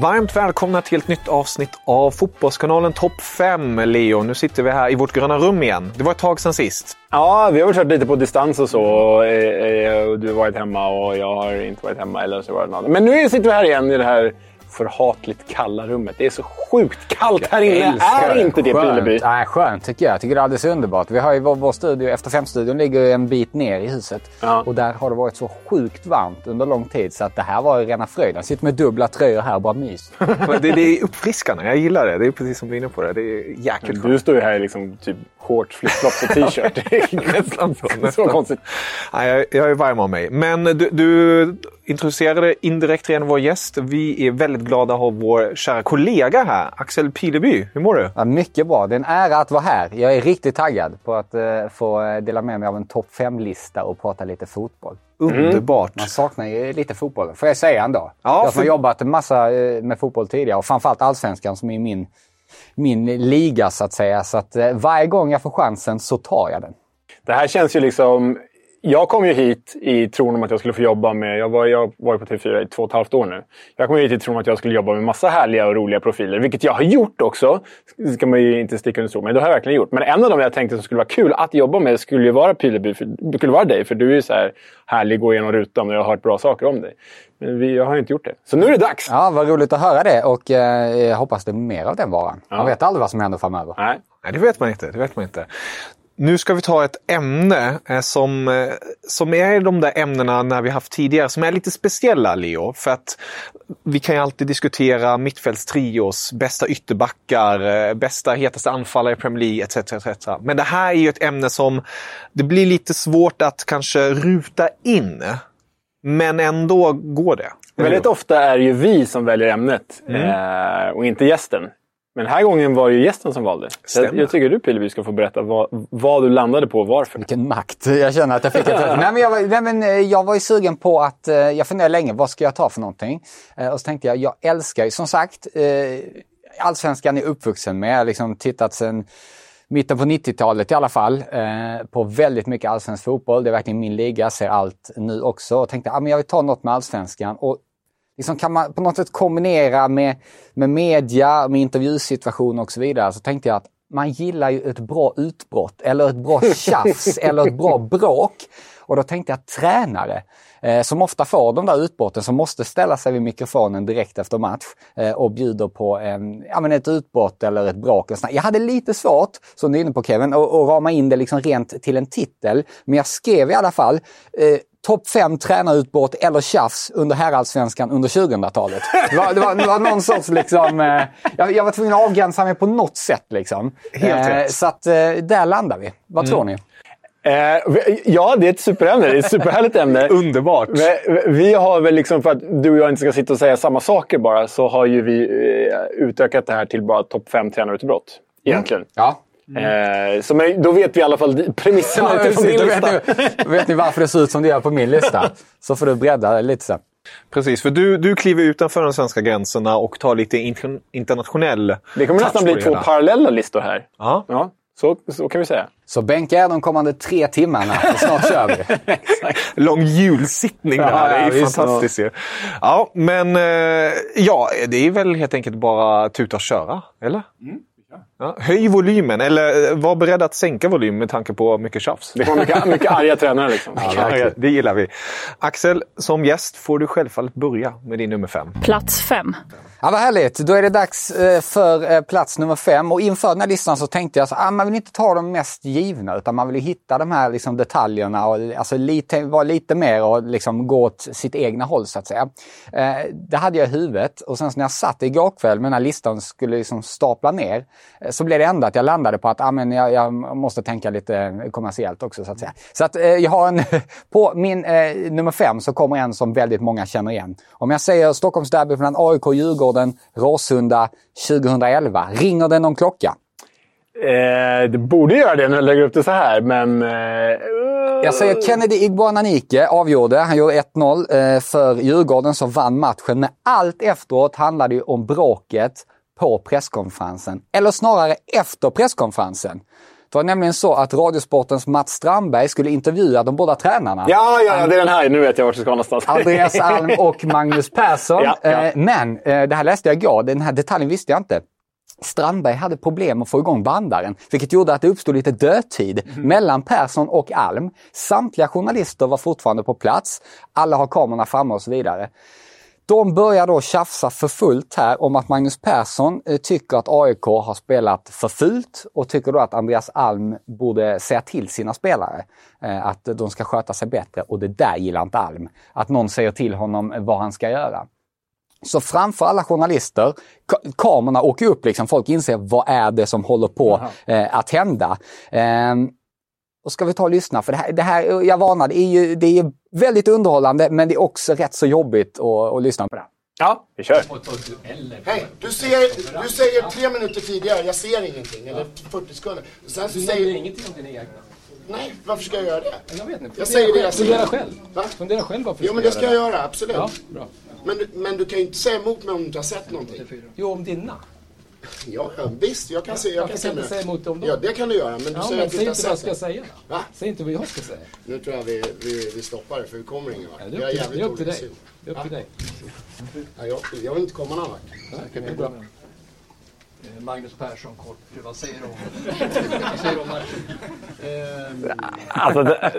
Varmt välkomna till ett nytt avsnitt av Fotbollskanalen Topp 5, Leo. Nu sitter vi här i vårt gröna rum igen. Det var ett tag sedan sist. Ja, vi har väl kört lite på distans och så. Och, eh, eh du har varit hemma och jag har inte varit hemma. Eller så var det något. Men nu sitter vi här igen i det här förhatligt kalla rummet. Det är så sjukt kallt här inne. Är inte det Pileby? Nej, skönt tycker jag. Jag tycker det är alldeles underbart. Vi har ju vår, vår studio, efter fem-studion ligger en bit ner i huset. Ja. Och där har det varit så sjukt varmt under lång tid så att det här var ju rena fröjden. Jag sitter med dubbla tröjor här och bara mys. Det, det är uppfriskande. Jag gillar det. Det är precis som du är inne på. Det, det är jäkligt Du står ju här i liksom typ shorts, flipflops och t-shirt. Nästan så, så nästan. konstigt. Nej, jag, jag är varm av mig. Men du, du introducerade indirekt redan vår gäst. Vi är väldigt glada att ha vår kära kollega här, Axel Pileby. Hur mår du? Ja, mycket bra. Det är en ära att vara här. Jag är riktigt taggad på att eh, få eh, dela med mig av en topp 5-lista och prata lite fotboll. Underbart. Man saknar ju lite fotboll, får jag säga ändå. Ja, jag som för- har jobbat en massa eh, med fotboll tidigare och framförallt allsvenskan som är min, min liga så att säga. Så att eh, varje gång jag får chansen så tar jag den. Det här känns ju liksom... Jag kom ju hit i tron om att jag skulle få jobba med... Jag var, jag var på TV4 i två och ett halvt år nu. Jag kom hit i tron att jag skulle jobba med massa härliga och roliga profiler. Vilket jag har gjort också. Det ska man ju inte sticka under stol med. Det har jag verkligen gjort. Men en av dem jag tänkte som skulle vara kul att jobba med skulle ju vara Pileby. För, skulle vara dig. För du är ju så här härlig, gå igenom rutan och jag har hört bra saker om dig. Men vi, jag har inte gjort det. Så nu är det dags! Ja, vad roligt att höra det och eh, jag hoppas det är mer av den varan. Man vet aldrig vad som händer framöver. Nej. Nej, det vet man inte. Det vet man inte. Nu ska vi ta ett ämne eh, som, eh, som är de där ämnena när vi haft tidigare som är lite speciella, Leo. För att vi kan ju alltid diskutera mittfältstrios, bästa ytterbackar, eh, bästa hetaste anfallare i Premier League etc, etc. Men det här är ju ett ämne som det blir lite svårt att kanske ruta in. Men ändå går det. Väldigt ofta är det ju vi som väljer ämnet eh, och inte gästen. Men den här gången var det ju gästen som valde. Jag, jag tycker du Pileby ska få berätta vad, vad du landade på och varför. Vilken makt. Jag känner att jag fick ett... nej, men jag, var, nej, men eh, jag var ju sugen på att... eh, Jag funderade länge, vad ska jag ta för någonting? Eh, Och så tänkte jag, jag älskar ju som sagt Allsvenskan är uppvuxen med. Jag har liksom tittat sen mitten på 90-talet i alla fall eh, på väldigt mycket allsvensk fotboll. Det är verkligen min liga, ser allt nu också. Och tänkte, ah, men jag vill ta något med allsvenskan. Och liksom kan man på något sätt kombinera med, med media, med intervjusituationer och så vidare. Så tänkte jag att man gillar ju ett bra utbrott eller ett bra tjafs eller ett bra bråk. Och då tänkte jag tränare eh, som ofta får de där utbrotten som måste ställa sig vid mikrofonen direkt efter match eh, och bjuder på en, ja, men ett utbrott eller ett bråk. Och jag hade lite svårt, som du är inne på Kevin, att rama in det liksom rent till en titel. Men jag skrev i alla fall eh, topp fem tränarutbrott eller tjafs under herrallsvenskan under 2000-talet. Det var, det, var, det var någon sorts liksom... Eh, jag, jag var tvungen att avgränsa mig på något sätt liksom. Helt rätt. Så att eh, där landar vi. Vad tror ni? Eh, ja, det är ett superämne. Det är ett superhärligt ämne. Underbart! Vi, har väl liksom, för att du och jag inte ska sitta och säga samma saker bara, så har ju vi eh, utökat det här till bara topp fem tränarutbrott. Egentligen. Ja. Eh, så men, då vet vi i alla fall premisserna Ja, utifrån din lista. vet, ni, vet ni varför det ser ut som det gör på min lista. Så får du bredda det lite sen. Precis, för du, du kliver utanför de svenska gränserna och tar lite in, internationell Det kommer nästan bli två parallella listor här. Ja. Ja, så, så kan vi säga. Så bänka er de kommande tre timmarna, för snart kör vi. Lång julsittning där. Ja, det är ja, ju fantastiskt ju. Ja, men eh, ja, det är väl helt enkelt bara tuta och köra, eller? Ja, höj volymen, eller eh, var beredd att sänka volymen med tanke på mycket tjafs. Det kommer mycket, mycket arga tränare liksom. Ja, det gillar vi. Axel, som gäst får du självfallet börja med din nummer fem. Plats fem. Ja, vad härligt. Då är det dags eh, för eh, plats nummer fem. Och inför den här listan så tänkte jag att ah, man vill inte ta de mest givna utan man vill hitta de här liksom, detaljerna och alltså, lite, vara lite mer och liksom, gå åt sitt egna håll så att säga. Eh, det hade jag i huvudet och sen så när jag satt igår kväll med den här listan skulle liksom stapla ner så blev det ändå att jag landade på att ah, men jag, jag måste tänka lite kommersiellt också så att säga. Så att eh, jag har en, på min eh, nummer fem så kommer en som väldigt många känner igen. Om jag säger Stockholmsderby mellan AIK och Djurgården, Råsunda 2011. Ringer det någon klocka? Eh, det borde göra det när jag lägger upp det så här, men... Eh, Jag säger Kennedy Igboananike avgjorde. Han gjorde 1-0 eh, för Djurgården som vann matchen. Men allt efteråt handlade ju om bråket på presskonferensen. Eller snarare efter presskonferensen. Det var nämligen så att Radiosportens Mats Strandberg skulle intervjua de båda tränarna. Ja, ja, det är den här. Nu vet jag vart du ska någonstans. Andreas Alm och Magnus Persson. Ja, ja. Eh, Men eh, det här läste jag igår, den här detaljen visste jag inte. Strandberg hade problem att få igång bandaren, vilket gjorde att det uppstod lite dödtid mellan Persson och Alm. Samtliga journalister var fortfarande på plats, alla har kamerorna framme och så vidare. De börjar då tjafsa för fullt här om att Magnus Persson eh, tycker att AIK har spelat för fult och tycker då att Andreas Alm borde säga till sina spelare eh, att de ska sköta sig bättre och det där gillar inte Alm. Att någon säger till honom vad han ska göra. Så framför alla journalister, ka- kamerorna åker upp, liksom, folk inser vad är det som håller på eh, att hända. Ehm, och ska vi ta och lyssna, för det här, det här jag varnade, det är ju det är väldigt underhållande men det är också rätt så jobbigt att, att lyssna på det. Ja, vi kör. Hej, du, ser, du säger tre minuter tidigare, jag ser ingenting, eller 40 sekunder. Sen så säger... ingenting om dina egna. Nej, varför ska jag göra det? Jag vet inte. Jag säger det jag Fundera själv. Va? Fundera själv varför Jo, du men det ska jag göra absolut. Ja, bra. Men, du- men du kan ju inte säga emot mig om du inte har sett någonting. Jo, om dina. Ja, visst, jag kan se, jag Varför kan kan du med. säga emot dem då? Ja, det kan du göra, men du Ja, säger men att du säg inte inte vad jag ska det. säga. Va? Säg inte vad jag ska säga. Nu tror jag vi, vi, vi stoppar det, för vi kommer ingen vart. Ja, det Jag är upp till, dig. Det är upp till dig. Ja, jag, jag vill inte komma någon vart. Det är bra. Eh, Magnus Persson kort, vad säger du om, vad säger du om matchen? Eh, Alltså, det,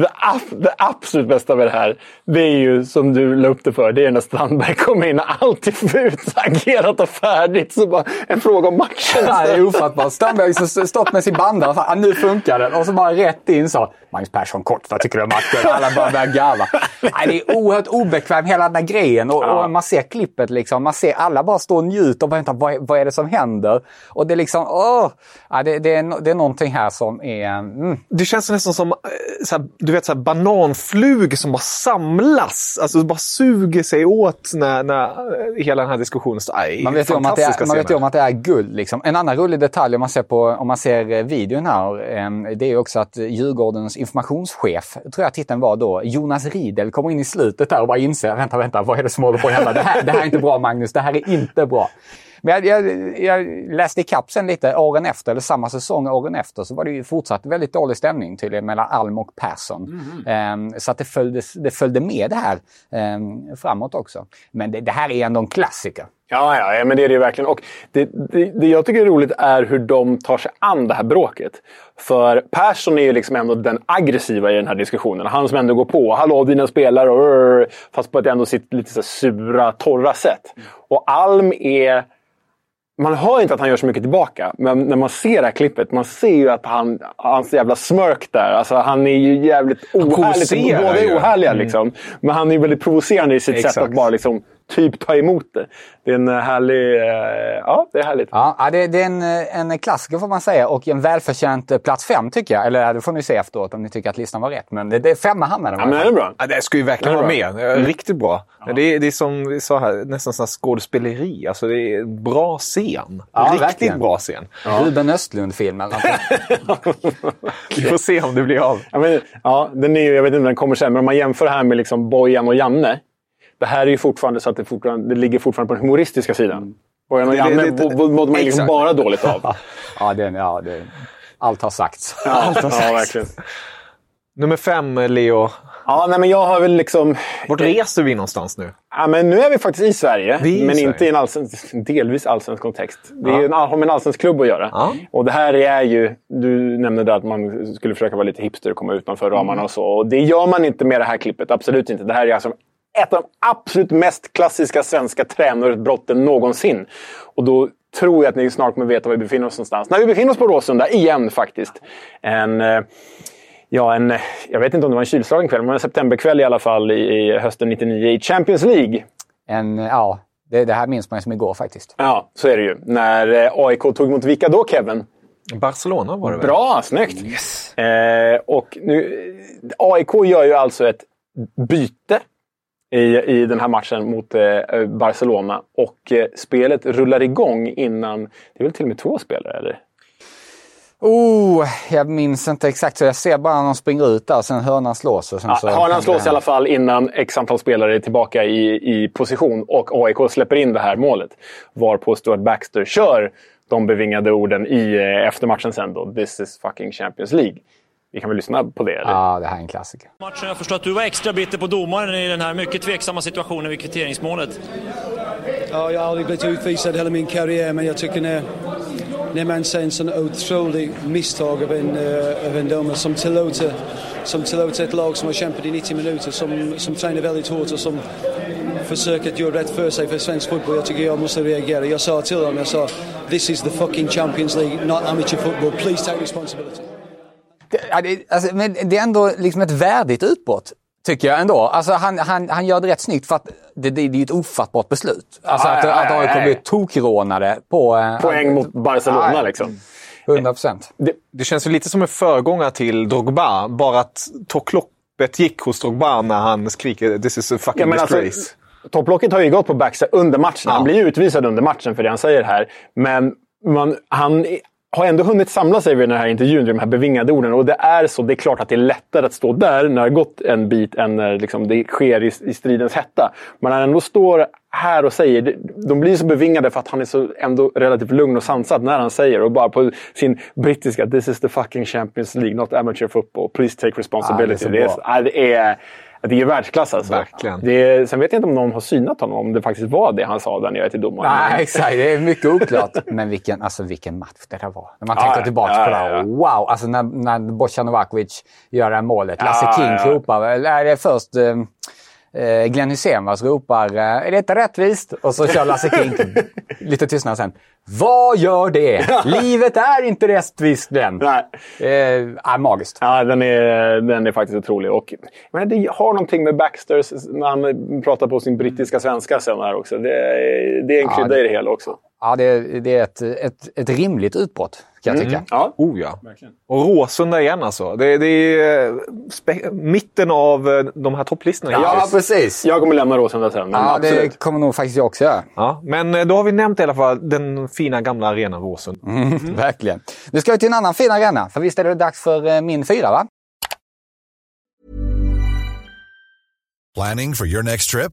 det, det absolut bästa med det här, det är ju som du la upp det för, det är när Strandberg kommer in och allt är utagerat och färdigt. Så bara en fråga om matchen. Det här är ofattbart. Strandberg har stått med sin bandare och fan, nu funkar den. Och så bara rätt in så. Magnus Persson kort, vad tycker du om matchen? Alla bara börjar garva. Nej, det är oerhört obekvämt hela den här grejen. Och, och man ser klippet liksom. Man ser alla bara stå och njuta och bara vänta, vad, är- vad är det som händer? Och det är liksom, åh! Ja, det, det, är, det är någonting här som är... Mm. Det känns nästan som eh, så här, du vet, så här, bananflug som bara samlas. Alltså bara suger sig åt när, när eh, hela den här diskussionen står. Man vet, om att det är, man vet om att det är guld. Liksom. En annan rolig detalj om man ser, på, om man ser eh, videon här, det är också att Djurgårdens informationschef, tror jag titeln var då, Jonas Riedel kommer in i slutet där och bara inser, vänta, vänta, vad är det som håller på att hända? Det här, det här är inte bra Magnus, det här är inte bra. Men jag, jag, jag läste ikapp sen lite åren efter, eller samma säsong åren efter, så var det ju fortsatt väldigt dålig stämning tydligen mellan Alm och Persson. Ehm, så att det följde, det följde med det här ehm, framåt också. Men det, det här är ändå en klassiker. Ja, ja, men det är det ju verkligen. Och det, det, det jag tycker är roligt är hur de tar sig an det här bråket. För Persson är ju liksom ändå den aggressiva i den här diskussionen. Han som ändå går på. Hallå dina spelare! Rrr, fast på ett ändå sitt lite så sura, torra sätt. Och Alm är... Man hör inte att han gör så mycket tillbaka, men när man ser det här klippet, man ser ju att han, hans jävla smörk där, alltså han är ju jävligt ohärlig. Båda är ohärliga liksom. Men han är väldigt provocerande i sitt sätt Exakt. att bara liksom typ ta emot det. Det är en härlig... Eh, ja, det är härligt. Ja, ja, det, det är en, eh, en klassiker får man säga och en välförtjänt eh, plats fem tycker jag. Eller det får ni se efteråt om ni tycker att listan var rätt. Men det, det är femma hamnar den. Ja, men det är bra. Ja, det ska ju verkligen vara med. bra. Riktigt bra. Det, är, det är som vi sa här, nästan sån skådespeleri. Alltså det är en bra scen. Ja, Riktigt verkligen. bra scen. Ruben Östlund-film eller. Vi får se om det blir av. Ja, men, ja, den är ju, jag vet inte när den kommer sen, men om man jämför det här med liksom Bojan och Janne. Det här är ju fortfarande så att det, fortfarande, det ligger fortfarande på den humoristiska sidan. Bojan och Det- det- mådde man liksom bara dåligt av. ja, det, ja det, allt har sagts. Ja, Allt har ja, sagts. verkligen. Nummer fem, Leo. Ja, nej, men jag har väl liksom... Vart reser vi någonstans nu? Ja, men nu är vi faktiskt i Sverige, i men Sverige. inte i en allsvensk, delvis allsvensk kontext. Det är Ja. en, har med en allsvensk klubb att göra. Ja. Och det här är ju, du nämnde att man skulle försöka vara lite hipster och komma utanför ramarna Mm. och så. Och det gör man inte med det här klippet, absolut inte. Det här är alltså ett av de absolut mest klassiska svenska tränarbrotten någonsin. Och då tror jag att ni snart kommer veta var vi befinner oss någonstans. När vi befinner oss på Råsunda, igen faktiskt. En... eh, Ja, en, jag vet inte om det var en kylslagen kväll, men en septemberkväll i alla fall i, i hösten 99 i Champions League. En, ja, det, det här minns man ju som igår faktiskt. Ja, så är det ju. När eh, AIK tog emot vilka då, Kevin? Barcelona var det väl? Bra, snyggt! Eh, och nu, AIK gör ju alltså ett byte i, i den här matchen mot eh, Barcelona. Och eh, spelet rullar igång innan... Det är väl till och med två spelare, eller? Oh, jag minns inte exakt. Så jag ser bara någon springer ut där och sen hörnan slås. Och sen Ja, så hörnan slås i alla fall innan x antal spelare är tillbaka i, i position och AIK släpper in det här målet. Varpå Stuart Baxter kör de bevingade orden i eh, eftermatchen sen då. This is fucking Champions League. Vi kan väl lyssna på det? Eller? Ja, det här är en klassiker. Matchen, jag förstår att du var extra bitter på domaren i den här mycket tveksamma situationen vid kvitteringsmålet. Ja, jag har aldrig blivit utvisad hela min karriär, men jag tycker när, när man ser en sån otrolig misstag av en, uh, av en domare som tillåter, som tillåter ett lag som har kämpat i 90 minuter, som, som tränar väldigt hårt och som försöker att göra rätt för sig för svensk fotboll. Jag tycker jag måste reagera. Jag sa till honom, jag sa This is the fucking Champions League, not amateur football. Please take responsibility. Det, ja, det, alltså, men det är ändå liksom ett värdigt utbrott. Tycker jag ändå. Alltså, han, han, han gör det rätt snyggt för att det, det, det är ett ofattbart beslut. Alltså Ja, att, ja, att ja, AIK ja. blir tokrånade på... eh, Poäng mot Barcelona liksom. 100 procent. Det, Det känns ju lite som en föregångare till Drogba. Bara att topploppet gick hos Drogba när han skriker “This is a fucking Ja, alltså, disgrace”. Topplocket har ju gått på Baxter under matchen. Han blir ju utvisad under matchen för det han säger här. Men man, han har ändå hunnit samla sig vid den här intervjun, de här bevingade orden. Och det är så. Det är klart att det är lättare att stå där när det har gått en bit än när liksom, det sker i, i stridens hetta. Men när han ändå står här och säger... De blir så bevingade för att han är så ändå relativt lugn och sansad när han säger och bara på sin brittiska “This is the fucking Champions League, not amateur football. Please take responsibility”. Ja, det, är ja, det är det är världsklass alltså. Verkligen. Det är, sen vet jag inte om någon har synat honom, om det faktiskt var det han sa där nere till domaren. Nej, exakt. Det är mycket oklart. Men vilken, alltså, vilken match det där var. När man Ja, tänker tillbaka ja, på det. ja, här. ja. Wow! Alltså när, när Bojan Novakovic gör det här målet. Lasse Ja, King ja. ropar, eller det är först eh, eh, Glenn Hysén ropar eh, “Är detta rättvist?” och så kör Lasse King lite tystnad sen. Vad gör det? Livet är inte rättvist Glenn. Nej. Eh, ja, magiskt. Ja, den är, den är faktiskt otrolig. Och, men det har någonting med Baxters, när han pratar på sin brittiska svenska sen här också. Det är, det är en Ja, krydda det- i det hela också. Ja, det, är- det är ett, ett, ett rimligt utbrott jag tycka. Ja. Oh ja. Och Råsunda igen alltså. Det, det är eh, spe- mitten av eh, de här topplistorna. Ja, hittills. precis. Jag kommer lämna Råsunda sen, men Ja, absolut. det kommer nog faktiskt jag också göra. Ja, men eh, då har vi nämnt i alla fall den fina gamla arenan Råsunda. Mm, Verkligen. Nu ska vi till en annan fin arena. För visst är det dags för min fyra, va? Planning for your next trip?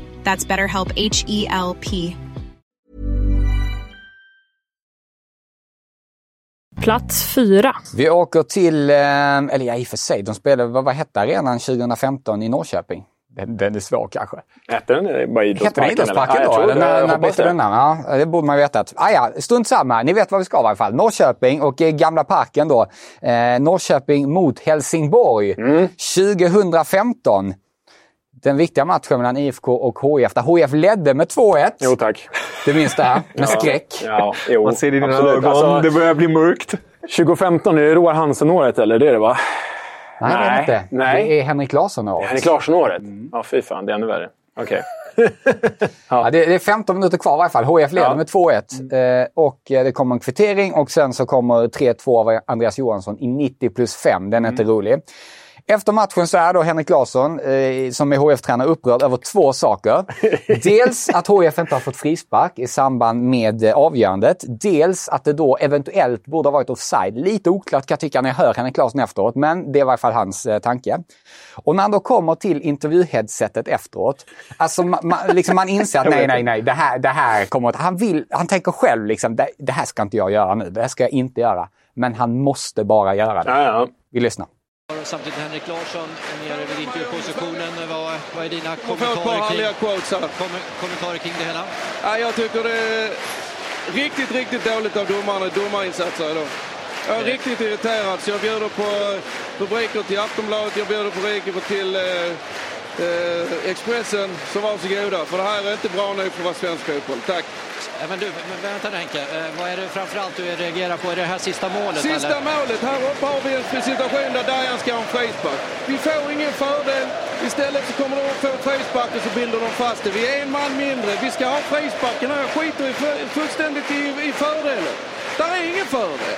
That's BetterHelp H E L P. Plats fyra. Vi åker till, eh, eller ja i och för sig, de spelade, vad, vad hette arenan 2015 i Norrköping? Den, den är svår kanske. Hette den bara Hette idrottsparken? den Idrottsparken eller? då? Ja, eller när, när bytte den det. namn? Ja, det borde man vetat. Ah, ja, strunt samma. Ni vet vad vi ska i alla fall. Norrköping och eh, Gamla Parken då. Eh, Norrköping mot Helsingborg 2015. Den viktiga matchen mellan IFK och HIF där HIF ledde med 2-1. Jo tack. Du minns det här? Med Ja. skräck. Ja, jo, Man ser det i dina ögon. Alltså, det börjar bli mörkt. 2015, är det Roar Hansen-året eller? Det är det va? Nej, det är inte. Nej. Det är Henrik Larsson-året. Henrik Larsson-året? Ja, fy fan. Det är ännu värre. Okej. Ja, det, det är 15 minuter kvar i varje fall. HIF leder Ja. med 2-1. Eh, och eh, det kommer en kvittering och sen så kommer 3-2 av Andreas Johansson i 90 plus 5. Den är inte rolig. Efter matchen så är då Henrik Larsson, eh, som är HF-tränare, upprörd över två saker. Dels att HF inte har fått frispark i samband med eh, avgörandet. Dels att det då eventuellt borde ha varit offside. Lite oklart kan jag tycka när jag hör Henrik Larsson efteråt, men det är i varje fall hans eh, tanke. Och när han då kommer till intervjuheadsetet efteråt, alltså man, man, liksom man inser att nej, nej, nej, det här, det här kommer att... Han, vill, han tänker själv liksom, det, det här ska inte jag göra nu, det här ska jag inte göra. Men han måste bara göra det. Ja, ja. Vi lyssnar. Samtidigt Henrik Larsson nere vid intervjupositionen. Vad, vad är dina kommentarer kring, härliga quotes här. kom, kommentarer kring det hela? Ja, jag tycker det är riktigt, riktigt dåligt av domarna, domarinsatser idag. Jag är riktigt irriterad så jag bjuder på eh, rubriker till Aftonbladet, jag bjuder på rubriker till eh, eh, Expressen. Så varsågoda, för det här är inte bra nog för att vara svensk fotboll. Tack! Men du, men vänta Henke. Eh, vad är det framförallt du reagerar på? Är det här sista målet? Sista eller? målet, här uppe har vi en situation där Dajan ska ha en frispark. Vi får ingen fördel. Istället så kommer de att få frispark och så binder de fast det. Vi är en man mindre. Vi ska ha frisparken här. Jag skiter i fu- fullständigt i, i fördelen. Där är ingen fördel.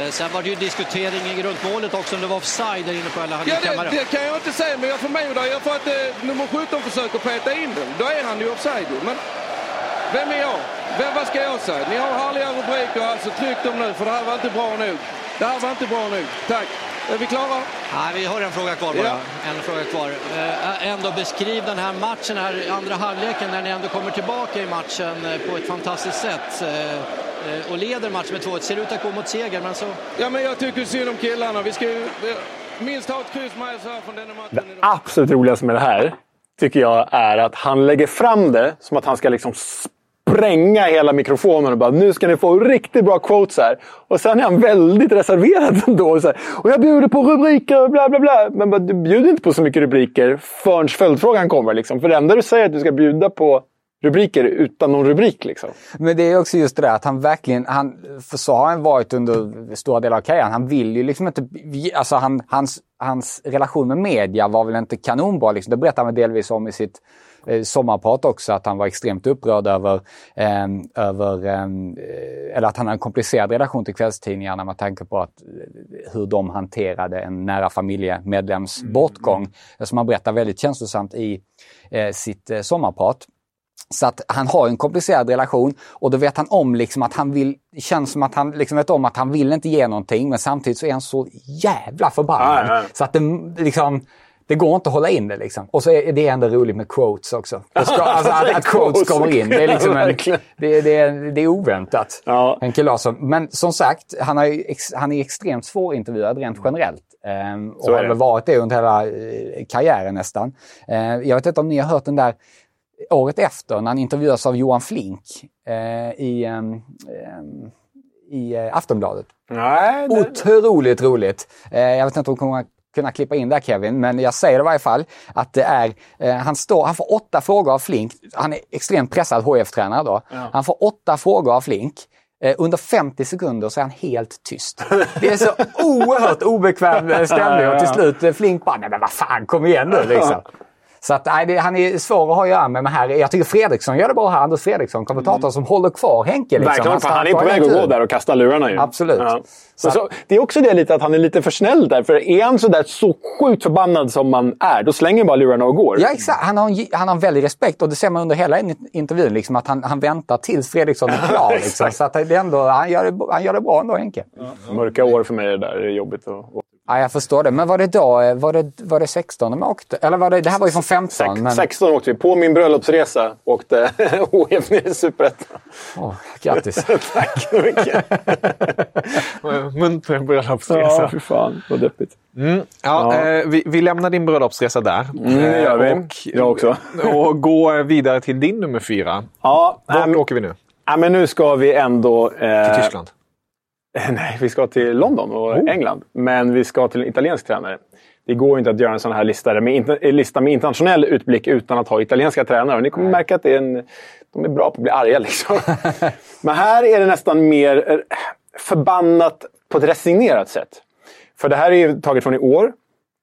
Eh, Sen var det ju diskutering runt målet också om det var offside där inne på alla Ja, det, det kan jag inte säga, men jag förmodar ju för att eh, nummer 17 försöker peta in den. Då är han ju offside. Men vem är jag? Vem, vad ska jag säga? Ni har härliga rubriker, alltså tryck dem nu, för det här var inte bra nog. Det här var inte bra nog. Tack. Är vi klara? Nej, vi har en fråga kvar bara. Ja. En fråga kvar. Eh, ändå beskriv den här matchen, här andra halvleken, när ni ändå kommer tillbaka i matchen eh, på ett fantastiskt sätt. Eh, och leder matchen med 2-1. Ser ut att gå mot seger, men så... Ja, men jag tycker synd om killarna. Vi ska ju minst ha ett kryss med oss här från denna matchen. Det absolut roligaste med det här tycker jag är att han lägger fram det som att han ska liksom spränga hela mikrofonen och bara nu ska ni få riktigt bra quotes här. Och sen är han väldigt reserverad ändå. Och, så här, och jag bjuder på rubriker och bla bla bla. Men bara, du bjuder inte på så mycket rubriker förrän följdfrågan kommer. Liksom. För det enda du säger är att du ska bjuda på rubriker utan någon rubrik. Liksom. Men det är också just det där att han verkligen, han, för så har han varit under stora delar av karriären. Han vill ju liksom inte, alltså han, hans, hans relation med media var väl inte kanonbra. Liksom. Det berättar han delvis om i sitt eh, sommarprat också, att han var extremt upprörd över, eh, över eh, eller att han har en komplicerad relation till kvällstidningarna med tanke på att, eh, hur de hanterade en nära familjemedlems bortgång. Som han berättar väldigt känslosamt i eh, sitt sommarprat. Så att han har en komplicerad relation och då vet han om liksom att han vill, känns som att han liksom vet om att han vill inte ge någonting men samtidigt så är han så jävla förbannad. Ja, ja. Så att det liksom, det går inte att hålla in det liksom. Och så är det ändå roligt med quotes också. Ska, alltså att, att quotes kommer in. Det är liksom en, det, det, är- det är oväntat. Ja. Henke Larsson. Men som sagt, han, har han är extremt svårintervjuad rent generellt. Ehm, och har väl varit det under hela eh, karriären nästan. Ehm, jag vet inte om ni har hört den där året efter när han intervjuas av Johan Flink eh, i, ehm, ehm, i eh, Aftonbladet. Nej, det... Otroligt roligt. Eh, jag vet inte om du kommer kunna klippa in där Kevin, men jag säger det i varje fall att det är, eh, han, står, han får åtta frågor av Flink. Han är extremt pressad HF-tränare då. Ja. Han får åtta frågor av Flink. Eh, under 50 sekunder så är han helt tyst. Det är så oerhört obekväm eh, stämning och till slut eh, Flink bara, nej men vad fan, kom igen nu liksom. Så att, nej, det, han är svår att ha att göra med. Men här, jag tycker Fredriksson gör det bra här. Anders Fredriksson, kommentatorn som håller kvar Henke. Liksom. Verkligen, för stannar han är på väg att gå där och kasta lurarna ju. Absolut. Ja. Så Så, det är också det lite att han är lite för snäll där. För är han så där så sjukt förbannad som man är, då slänger bara lurarna och går. Ja, exakt. Han har, en, han har en väldig respekt och det ser man under hela in- intervjun. Liksom, att han, han väntar tills Fredriksson är klar. liksom. Så att det är ändå, han, gör det, han gör det bra ändå, Henke. Mörka år för mig det där. Det är jobbigt. att- Ja, jag förstår det. Men var det då, eh, var det, var det 16 de åkte? Eller var det, det här var ju från 15. Men... 16 åkte vi. På min bröllopsresa åkte HF ner i Superettan. Grattis. Tack så mycket. Munter bröllopsresa. Ja, fy fan. Vad deppigt. Mm, ja, Ja. Eh, vi, vi lämnar din bröllopsresa där. Mm, det gör vi. Eh, Och, Jag också. och går vidare till din nummer fyra. Ja, Vart ähm, åker vi nu? ja, men nu ska vi ändå... Eh, Till Tyskland? Nej, vi ska till London och Oh. England. Men vi ska till en italiensk tränare. Det går inte att göra en sån här lista med, inter- lista med internationell utblick utan att ha italienska tränare. Och ni kommer märka att det är en, de är bra på att bli arga. Liksom. Men här är det nästan mer eh, förbannat på ett resignerat sätt. För det här är ju taget från i år.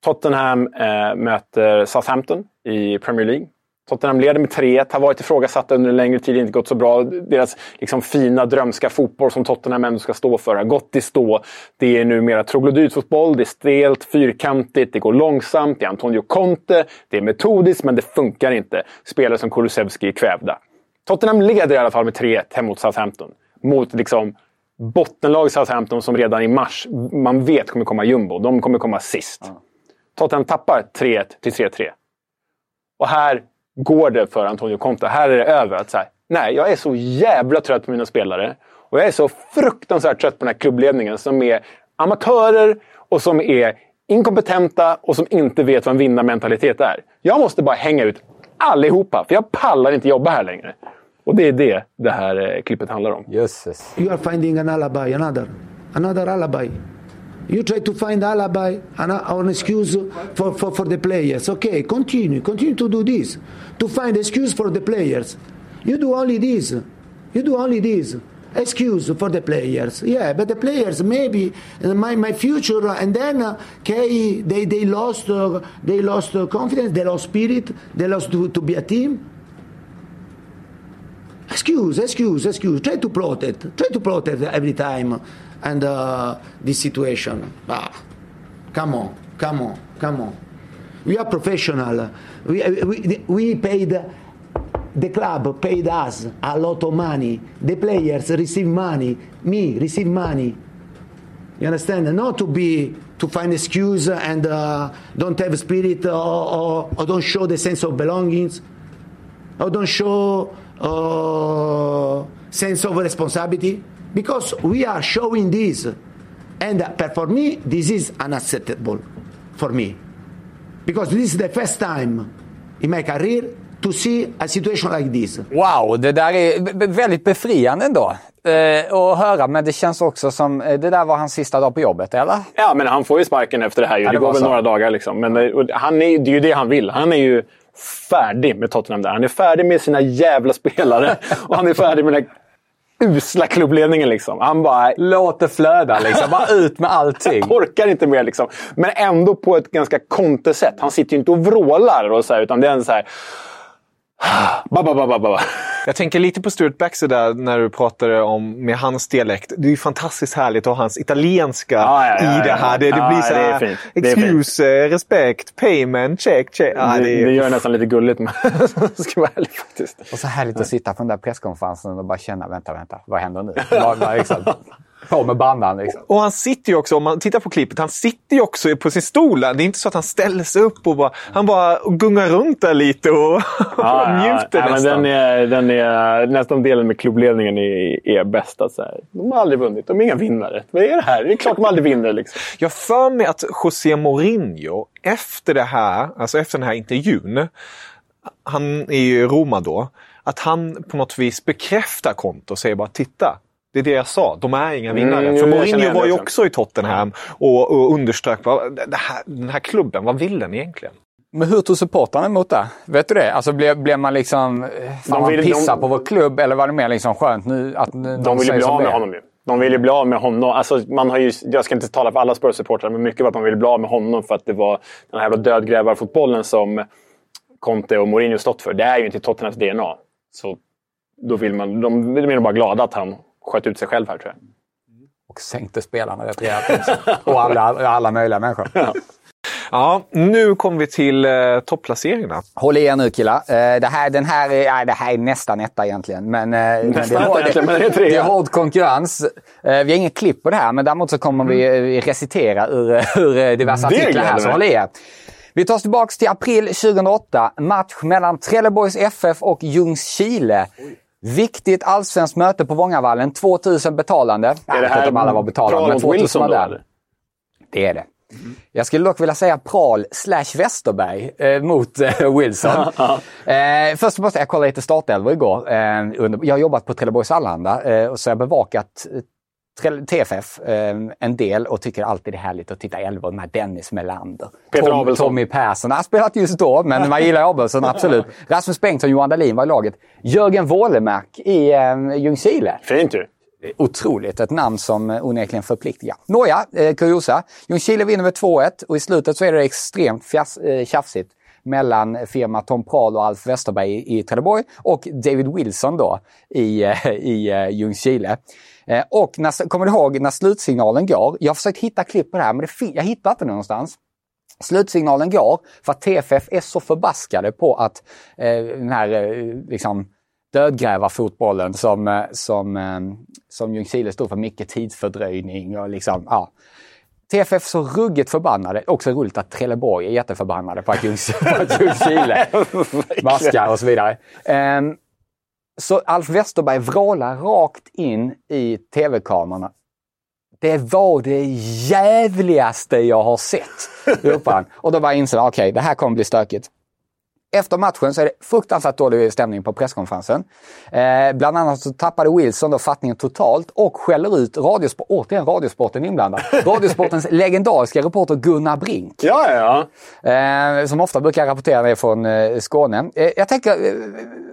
Tottenham eh, möter Southampton i Premier League. Tottenham leder med 3-1, har varit ifrågasatta under en längre tid, inte gått så bra. Deras liksom, fina drömska fotboll som Tottenham ändå ska stå för har gått i stå. Det är numera troglodytfotboll, det är stelt, fyrkantigt, det går långsamt, det är Antonio Conte, det är metodiskt men det funkar inte. Spelare som Kulusevski är kvävda. Tottenham leder i alla fall med 3-1 hem mot Southampton. Mot liksom bottenlag Southampton som redan i mars, man vet kommer komma jumbo. De kommer komma sist. Tottenham tappar 3-1 till 3-3. Och här går det för Antonio Conte. Här är det över. Att så här, nej, jag är så jävla trött på mina spelare. Och jag är så fruktansvärt trött på den här klubbledningen som är amatörer och som är inkompetenta och som inte vet vad en vinnarmentalitet är. Jag måste bara hänga ut allihopa, för jag pallar inte jobba här längre. Och det är det det här eh, klippet handlar om. Jösses. You are finding an alibi, another, another alibi. You try to find alibi, an, an excuse for, for, for the players. Okay, continue, continue to do this. To find excuse for the players. You do only this. You do only this. Excuse for the players. Yeah, but the players maybe uh, my, my future and then uh, okay, they, they lost uh, they lost confidence, they lost spirit, they lost to, to be a team. excuse, excuse, excuse. Try to protect, try to protect every time, and uh, this situation. Ah, come on, come on, come on. We are professional. We, we, we paid. The club paid us a lot of money. The players receive money. Me receive money. You understand? Not to be to find excuse and uh, don't have spirit or, or, or don't show the sense of belongings or don't show uh, sense of responsibility because we are showing this and for me this is unacceptable for me because this is the first time in my career to see a situation like this. Wow, det där är väldigt befriande ändå. Eh, att höra, men det känns också som, eh, det där var hans sista dag på jobbet, eller? Ja, men han får ju sparken efter det här. Ju. Ja, det det går var väl så. några dagar. Liksom. Men eh, han är, det är ju det han vill. Han är ju färdig med Tottenham där. Han är färdig med sina jävla spelare. och han är färdig med den här usla klubbledningen. Liksom. Han bara... Låt det flöda liksom. Bara ut med allting. Han orkar inte mer liksom. Men ändå på ett ganska kontesätt. Han sitter ju inte och vrålar och så här, utan det är en så här... Ba, ba, ba, ba, ba. Jag tänker lite på Stuart Baxter där när du pratade om med hans dialekt. Det är ju fantastiskt härligt att ha hans italienska Ja, ja, ja, i det här. Det, det blir så det är här, fint. Det excuse, eh, respect, payment, check, check. Det, det är- det gör nästan lite gulligt, men jag ska vara ärlig faktiskt. Och så härligt att sitta på den där presskonferensen och bara känna, vänta, vänta, vad händer nu? Bara, bara, på med bandan liksom. Och han sitter ju också, om man tittar på klippet, han sitter ju också på sin stol. Det är inte så att han ställer sig upp och bara, han bara gungar runt där lite och njuter ja, nästan. den, är, den är nästan delen med klubbledningen är, är bäst. Att så här, de har aldrig vunnit, de är inga vinnare. Vad är det här? Det är klart de aldrig vinner. Liksom. Jag för mig att José Mourinho efter det här, alltså efter den här intervjun, han är ju i Roma då, att han på något vis bekräftar Conte och säger bara titta. Det är det jag sa. De är inga vinnare. Mm, För Mourinho var ju också. i Tottenham och, och underströk vad, det här, den här klubben, vad vill den egentligen? Men hur tog supportrarna emot det? Vet du det? Alltså blev, blev man liksom... eh, Fan, De man vill- pissar de- på vår klubb eller var det mer liksom skönt nu att nu- De vill ju bli av med honom ju. De vill ju bli av med honom. Alltså, man har ju, jag ska inte tala för alla Spurs-supportrar, men mycket var att de ville bli av med honom för att det var den här dödgrävarfotbollen som Conte och Mourinho stått för. Det är ju inte Tottenhams DNA. Så då vill man, de, de är nog bara glada att han sköt ut sig själv här, tror jag. Och sänkte spelarna rätt rejält. Och alla, alla möjliga människor. Ja, nu kommer vi till eh, topplaceringarna. Håll i er nu killar. Eh, det, här, den här, är- nej, det här är nästan etta egentligen. Men, eh, men det, är hård, egentligen, men det är trea. det är hård konkurrens. Eh, vi har inget klipp på det här, men däremot så kommer vi eh, recitera ur, ur eh, diverse Det artiklar här. Så håll i er. Vi tar oss tillbaka till april 2008. Match mellan Trelleborgs FF och Ljungskile. Viktigt allsvenskt möte på Vångavallen. 2000 betalande. Är Jag det vet inte här om alla var betalande, men mot 2000 Wilson var där. Det är det. Jag skulle dock vilja säga Pral slash Westerberg eh, mot eh, Wilson. eh, först måste jag kolla lite startelvor igår. Eh, under, jag har jobbat på Trelleborgs Allehanda eh, och så har jag bevakat TFF eh, en del och tycker alltid det är härligt att titta elvor med Dennis Melander. Peter Tom, Abelsson. Tommy Persson. Han spelat just då, men man gillar Abelsson absolut. Rasmus Bengtsson, Johan Dahlin var i laget. Jörgen Wålemark i eh, Ljungskile. Fint ju. Otroligt. Ett namn som eh, onekligen förpliktigar. Nåja, eh, kuriosa. Ljungskile vinner med 2-1 och i slutet så är det extremt fjas, eh, tjafsigt mellan firma Tom Prahl och Alf Westerberg i, i Trelleborg och David Wilson då i, eh, i eh, Ljungskile. Eh, och när, kommer du ihåg när slutsignalen går? Jag har försökt hitta klipp på det här men det jag hittar inte någonstans. Slutsignalen går för att TFF är så förbaskade på att eh, den här eh, liksom, dödgrävarfotbollen som, eh, som, eh, som Ljungskile stod för, mycket tidsfördröjning och liksom, ja. TFF så ruggigt förbannade. Också roligt att Trelleborg är jätteförbannade på att Ljungskile baskar och så vidare. Ehm, så Alf Westerberg vrålar rakt in i tv-kamerorna. Det var det jävligaste jag har sett, ropar han. Och då bara inser okej, okay, det här kommer bli stökigt. Efter matchen så är det fruktansvärt dålig stämning på presskonferensen. Eh, bland annat så tappade Wilson då fattningen totalt och skäller ut radiosport, återigen Radiosporten inblandad. Radiosportens legendariska reporter Gunnar Brink. Ja, ja, Eh, som ofta brukar rapportera ner från eh, Skåne. Eh, jag tänker, eh,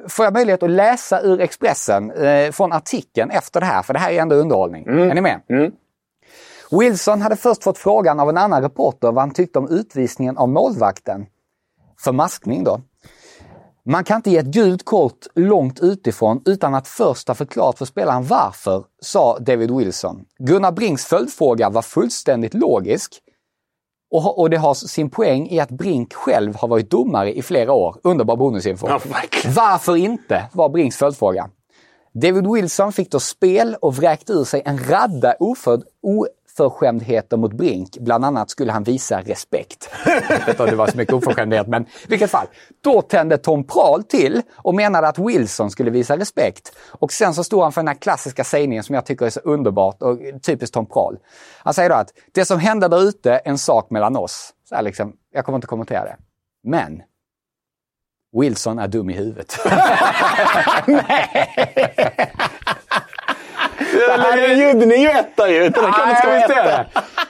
får jag möjlighet att läsa ur Expressen eh, från artikeln efter det här? För det här är ändå underhållning. Är ni med? Wilson hade först fått frågan av en annan reporter vad han tyckte om utvisningen av målvakten. För maskning då. Man kan inte ge ett gult kort långt utifrån utan att först ha förklarat för spelaren varför, sa David Wilson. Gunnar Brinks följdfråga var fullständigt logisk. Och, och det har sin poäng i att Brink själv har varit domare i flera år. Underbar bonusinfo. Verkligen. Varför inte? var Brinks följdfråga. David Wilson fick då spel och vräkte ur sig en radda oför, oförskämdheter mot Brink. Bland annat skulle han visa respekt. Jag vet inte om det var så mycket oförskämdhet, men i vilket fall. Då tände Tom Prahl till och menade att Wilson skulle visa respekt. Och sen så stod han för den här klassiska sägningen som jag tycker är så underbart och typiskt Tom Prahl. Han säger då att det som hände där ute är en sak mellan oss. Så här liksom, jag kommer inte kommentera det. Men Wilson är dum i huvudet. här är ju, etta ju. Den kan inte vara etta. det.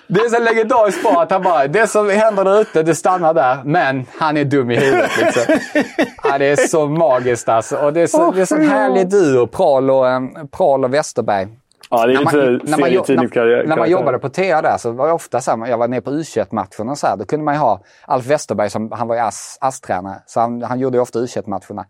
Det är så legendariskt bra att han bara, det som händer där ute, det stannar där. Men han är dum i huvudet. Liksom. Ja, det är så magiskt alltså. Och det är så, det är så härlig duo, Prahl och, um, Prahl och Westerberg. Ja, det är När man- när man serietidningskarriär. När man jobbade på TA där så var det ofta så här, jag var nere på U21-matcherna så här, då kunde man ju ha Alf Westerberg som, han var ju ASS ASS-tränare, så han, han gjorde ju ofta U21-matcherna.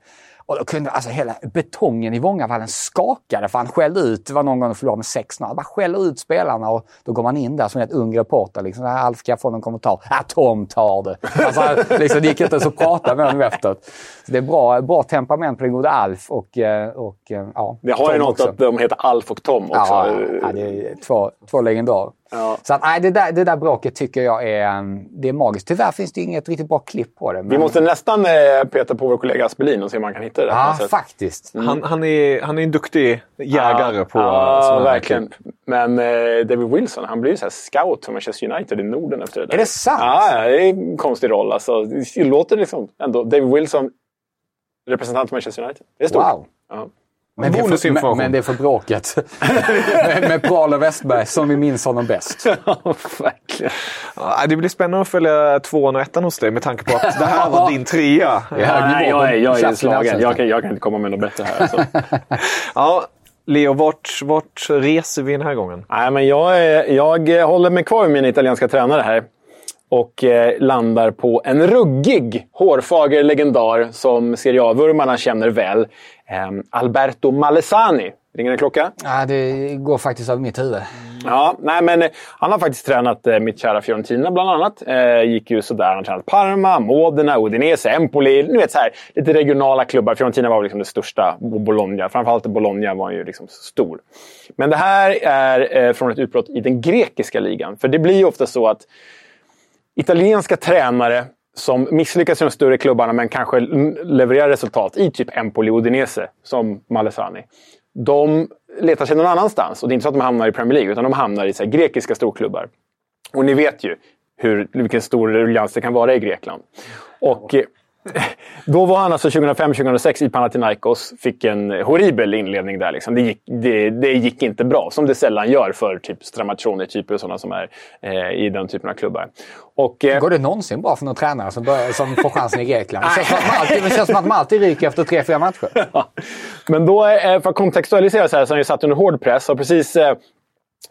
Och då kunde alltså hela betongen i Vångavallen skakade för han skällde ut, det var någon gång de förlorade med 6-0, han bara skäller ut spelarna och då går man in där som en ung reporter. Liksom, "Ah, Alf kan jag få någon kommentar? Ja, Tom tar det. Alltså, liksom, det gick inte ens att prata med honom efteråt. Så det är bra, bra temperament på den gode Alf och, eh, och eh, ja, Det har ju något också. att de heter Alf och Tom också. Ja, ja, det är två, två legendarer. Ja. Så att, nej, det, där, det där bråket tycker jag är, um, det är magiskt. Tyvärr finns det inget riktigt bra klipp på det. Vi men- måste nästan eh, peta på vår kollega Aspelin och se om man kan hitta det. Ja, faktiskt. Han, han, är, han är en duktig jägare på ja, sådana här verkligen. klipp. Men eh, David Wilson, han blir ju så här scout för Manchester United i Norden efter det där. Är det sant? Ja, ja, det är en konstig roll. Alltså, det låter liksom ändå... David Wilson, representant för Manchester United. Det är stort. Wow. Ja. Men det, är för, men, Bonusinformation. men det är för bråket. med, med Paul och Westberg som vi minns honom bäst. Verkligen. Ja, det blir spännande att följa tvåan och ettan hos dig med tanke på att det här var din trea. Hög Nej, jag är, jag är slagen. Jag kan, jag kan inte komma med något bättre här. Alltså. Ja, Leo, vart, vart reser vi den här gången? Nej, men jag, är- jag håller mig kvar med min italienska tränare här. Och eh, landar på en ruggig, hårfager legendar som Serie A-vurmarna känner väl. Eh, Alberto Malesani. Ringer en klocka? Ja, det går faktiskt över mitt huvud. Ja, nej men eh, han har faktiskt tränat eh, mitt kära Fiorentina bland annat. Eh, gick ju sådär. Han har tränat Parma, Modena, Udinese, Empoli. Ni vet så här, lite regionala klubbar. Fiorentina var liksom det största. Och Bologna. Framförallt Bologna var ju liksom stor. Men det här är eh, från ett utbrott i den grekiska ligan. För det blir ju ofta så att italienska tränare som misslyckas i de större klubbarna men kanske levererar resultat i typ Empoli och Udinese, som Malesani. De letar sig någon annanstans. Och det är inte så att de hamnar i Premier League, utan de hamnar i så här, grekiska storklubbar. Och ni vet ju hur, vilken stor ruljans det kan vara i Grekland. Och eh, då var han alltså 2005-2006 i Panathinaikos. Fick en horribel inledning där. Liksom. Det, gick, det, det gick inte bra, som det sällan gör för typ Stramaccioni-typer och sådana som är eh, i den typen av klubbar. Och, eh, Går det någonsin bra för någon tränare som, börjar, som får chansen i Grekland? Det känns, alltid, det känns som att man alltid ryker efter tre, fyra matcher. Men då, eh, för att kontextualisera så här, så har han ju satt under hård press och precis eh,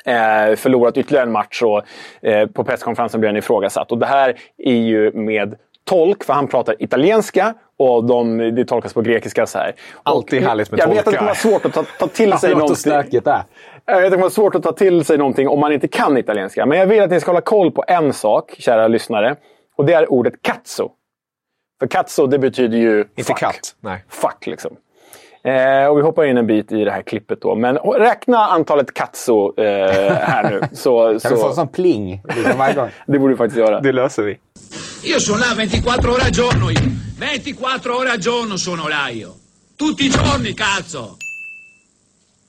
eh, förlorat ytterligare en match och eh, på presskonferensen blev han ifrågasatt. Och det här är ju med tolk, för han pratar italienska och de, det tolkas på grekiska. så här. Alltid härligt med Jag vet att det tolkar. kommer vara svårt att ta, ta till sig någonting. Jag vet att det kommer vara svårt att ta till sig någonting om man inte kan italienska. Men jag vill att ni ska hålla koll på en sak, kära lyssnare. Och det är ordet cazzo. För cazzo, det betyder ju Inte fuck. katt. Nej. Fuck, liksom. Eh, och vi hoppar in en bit i det här klippet då. Men räkna antalet cazzo eh, här nu. Så, Kan du få en så, sån pling liksom varje gång? det borde vi faktiskt göra. Det löser vi. Io sono là 24 ore al giorno io. 24 ore al giorno sono là io. Tutti i giorni, cazzo.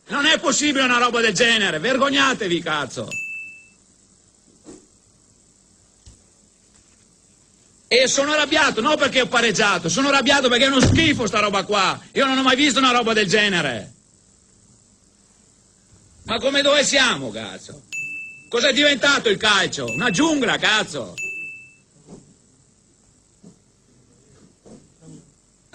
Non è possibile una roba del genere. Vergognatevi, cazzo. E sono arrabbiato, non perché ho pareggiato, sono arrabbiato perché è uno schifo sta roba qua. Io non ho mai visto una roba del genere. Ma come dove siamo, cazzo? Cos'è diventato il calcio? Una giungla, cazzo.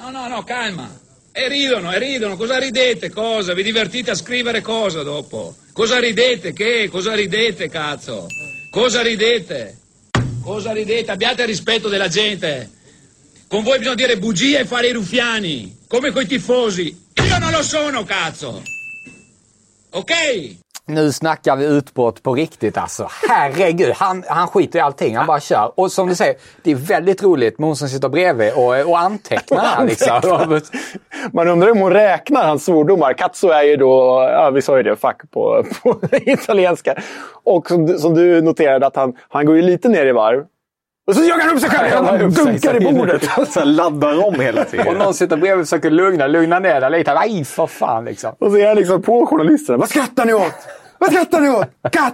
No, no, no, calma. E ridono, e ridono. Cosa ridete? Cosa? Vi divertite a scrivere cosa dopo? Cosa ridete? Che? Cosa ridete, cazzo? Cosa ridete? Cosa ridete? Abbiate rispetto della gente. Con voi bisogna dire bugie e fare i ruffiani. Come coi tifosi. Io non lo sono, cazzo. Ok? Nu snackar vi utbrott på riktigt alltså. Herregud, han, han skiter i allting. Han bara kör. Och som du säger, det är väldigt roligt med hon som sitter bredvid och, och antecknar här liksom. Man undrar om hon räknar hans svordomar. Cazzo är ju då, ja vi sa ju det, fuck på, på italienska. Och som, du- som du noterade att han, han går ju lite ner i varv. Och så jagar han upp sig själv! Han dunkar i bordet! Så laddar om hela tiden. Och någon sitter bredvid och försöker lugna, lugna ner det lite. Nej, för fan liksom. Och så är han liksom på journalisterna. Vad skrattar ni åt? Vad skrattar ni åt? Ja,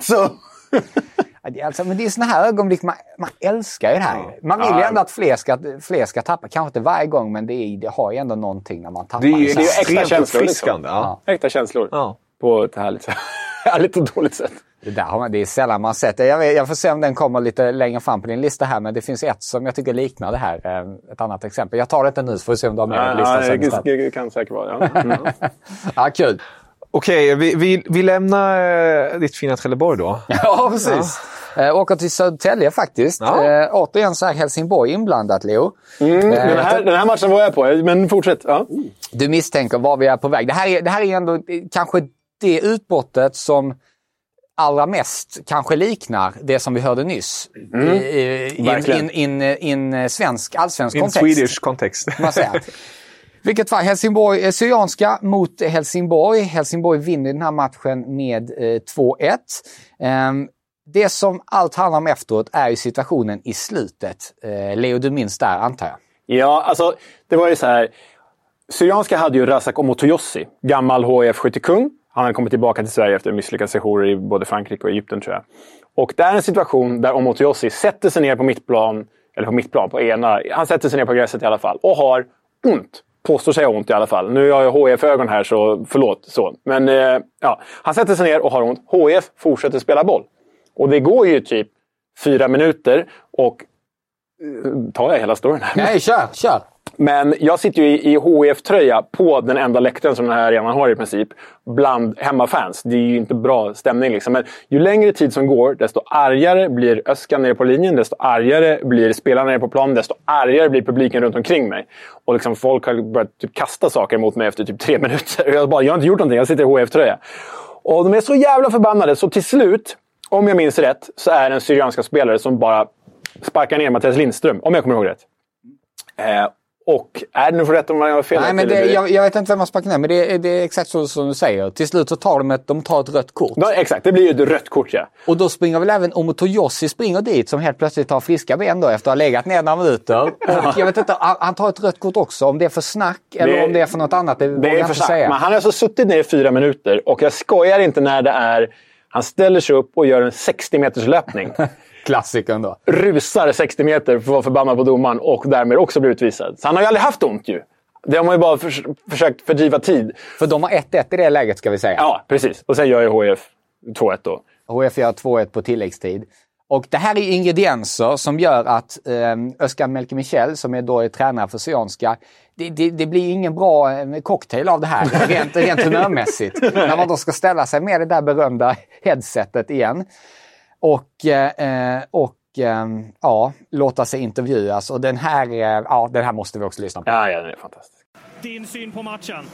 är Alltså, men det är såna här ögonblick man, man älskar ju det här. Man vill ju Ja. ändå att fler ska, fler ska tappa. Kanske inte varje gång, men det, är, det har ju ändå någonting när man tappar. Det är ju så Det är ju äkta känslor. Liksom. ja. Äkta känslor. Ja. På ett härligt, härligt och dåligt sätt. Det, där har man, det är sällan man sett det. Jag, vet, jag får se om den kommer lite längre fram på din lista här, men det finns ett som jag tycker liknar det här. Eh, Ett annat exempel. Jag tar det inte nu så får vi se om du har med Ja, på listan ja, sen det, kan säkert vara. Ja. Mm. Ja, kul. Okej, vi, vi, vi lämnar eh, ditt fina Trelleborg då. Ja, precis. Eh, åker till Södertälje faktiskt. Ja. Eh, återigen så är Helsingborg inblandat, Leo. Mm, Eh, den, här, den här matchen var jag på, men fortsätt. Ja. Du misstänker var vi är på väg. Det här är, det här är ändå kanske det utbrottet som allra mest kanske liknar det som vi hörde nyss. Mm. I, i, in, in, in, in svensk, allsvensk In kontext. Swedish kontext. Vilket fall, Helsingborg, eh, Syrianska mot Helsingborg. Helsingborg vinner den här matchen med eh, 2-1. Ehm, det som allt handlar om efteråt är ju situationen i slutet. Eh, Leo, du minns där antar jag? Ja, alltså det var ju så här. Syrianska hade ju Razak Omotoyossi, gammal HIF-skyttekung. Han hade kommit tillbaka till Sverige efter misslyckade sessioner i både Frankrike och Egypten tror jag. Och det är en situation där Omotoyossi sätter sig ner på mittplan, eller på mittplan, på ena. Han sätter sig ner på gräset i alla fall och har ont. påstår sig ha ont i alla fall. Nu har jag HIF-ögon här, så förlåt. Så. Men eh, ja, han sätter sig ner och har ont. HIF fortsätter spela boll. Och det går ju typ fyra minuter och... eh, Tar jag hela storyn här? Nej, kör, kör! Men jag sitter ju i, i HIF-tröja på den enda läktaren som den här arenan har i princip. Bland hemmafans. Det är ju inte bra stämning. Liksom. Men ju längre tid som går, desto argare blir Öskan nere på linjen. Desto argare blir spelarna nere på planen. Desto argare blir publiken runt omkring mig. Och liksom folk har börjat typ kasta saker mot mig efter typ tre minuter. Och jag, bara, jag har inte gjort någonting, jag sitter i HIF-tröja. Och de är så jävla förbannade, så till slut, om jag minns rätt, så är det en syrianska spelare som bara sparkar ner Mattias Lindström. Om jag kommer ihåg rätt. Eh, och är det nu för rätt om jag har fel? Nej, men det, jag, jag vet inte vem man sparkar ner, men det, är- det är exakt så som du säger. Till slut så tar de ett, de tar ett rött kort. Ja, exakt, det blir ju ett rött kort ja. Och då springer väl även Omotoyossi springer dit som helt plötsligt har friska ben då efter att ha legat ner några minuter. Och jag vet inte, han, han tar ett rött kort också. Om det är för snack eller Det- om det är för något annat, det, Det är jag för sagt. säga. Men han har alltså suttit ner i fyra minuter och jag skojar inte när det är... Han ställer sig upp och gör en 60 meters löpning. Klassikern då. Rusar 60 meter för att vara förbannad på domaren och därmed också blir utvisad. Så han har ju aldrig haft ont ju. Det har man ju bara förs försökt fördriva tid. För de har 1-1 i det läget ska vi säga. Ja, precis. Och sen gör ju HIF 2-1 då. HF gör 2-1 på tilläggstid. Och det här är ingredienser som gör att eh, Özcan Melke Michel, som är då är tränare för Syrianska, det, det, det blir ingen bra eh, cocktail av det här, rent, rent humörmässigt. När man då ska ställa sig med det där berömda headsetet igen. Och, eh, och eh, ja, låta sig intervjuas. Och den här, eh, ja, den här måste vi också lyssna på. Ja, ja, den är fantastisk. Din syn på matchen?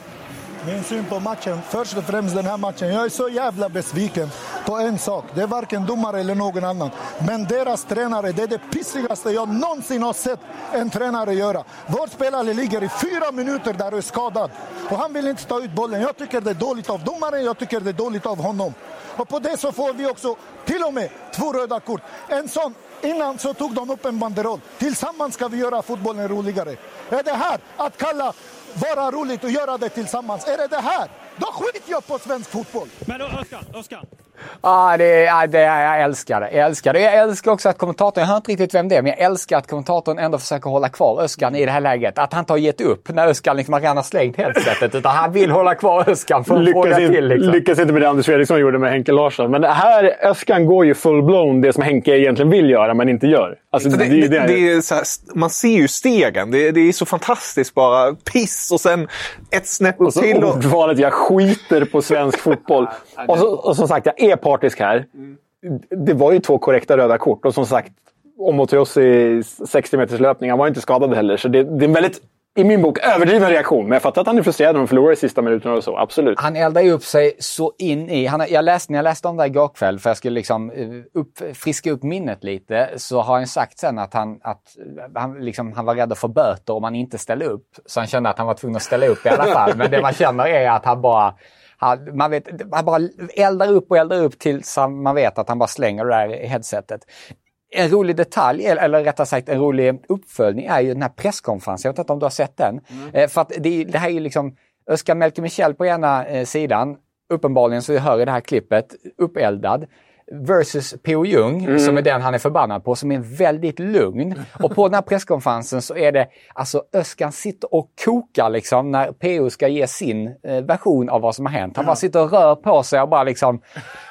Min syn på matchen, först och främst den här matchen. Jag är så jävla besviken på en sak. Det är varken domare eller någon annan. Men deras tränare, det är det pissigaste jag någonsin har sett en tränare göra. Vår spelare ligger i fyra minuter där och är skadad. Och han vill inte ta ut bollen. Jag tycker det är dåligt av domaren, jag tycker det är dåligt av honom. Och på det så får vi också till och med två röda kort. En sån Innan så tog de upp en banderoll. Tillsammans ska vi göra fotbollen roligare. Är det här att kalla vara roligt och göra det tillsammans? Är det det här? Då skiter jag på svensk fotboll! Men Oskar, Oskar. Ah, det, ja, det, jag älskar det. Jag älskar det. Jag älskar också att kommentatorn, jag hör inte riktigt vem det är, men jag älskar att kommentatorn ändå försöker hålla kvar Öskan i det här läget. Att han inte har gett upp när Öskan liksom redan har slängt headsetet, utan han vill hålla kvar Öskan för att fråga Lyckas, in, till. Liksom. lyckas inte med det Anders Fredriksson gjorde med Henke Larsson. Men det här, Öskan går ju full-blown det som Henke egentligen vill göra, men inte gör. Alltså, det, det, det, är här, man ser ju stegen. Det, det är så fantastiskt bara. Piss och sen ett snäpp upp Och så till. Och... ordvalet, jag skiter på svensk fotboll. Och, så, och som sagt, jag är partisk här. Det var ju två korrekta röda kort. Och som sagt, Omotoyossi 60 meters löpning, han var inte skadad heller. Så det, det är en väldigt, i min bok, överdriven reaktion. Men jag fattar att han är frustrerad när de förlorar i sista minuterna och så. Absolut. Han eldar ju upp sig så in i... Han, jag läste, när jag läste om det här igår kväll, för jag skulle liksom eh, upp, friska upp minnet lite, så har han sagt sen att han, att han, liksom, han var rädd att få böter om han inte ställde upp. Så han kände att han var tvungen att ställa upp i alla fall. Men det man känner är att han bara... Han, man vet, han bara eldar upp och eldar upp tills man vet att han bara slänger det där headsetet. En rolig detalj, eller, rättare sagt en rolig uppföljning, är ju den här presskonferensen. Jag vet inte om du har sett den? Eh, för att det, det här är ju liksom Özcan Melke Michel på ena eh, sidan, uppenbarligen så hör i det här klippet, uppeldad. Versus P.O. Jung, Mm. som är den han är förbannad på, som är väldigt lugn. Och på den här presskonferensen så är det, alltså Özcan sitter och kokar liksom när P.O. ska ge sin eh, version av vad som har hänt. Han bara sitter och rör på sig och bara liksom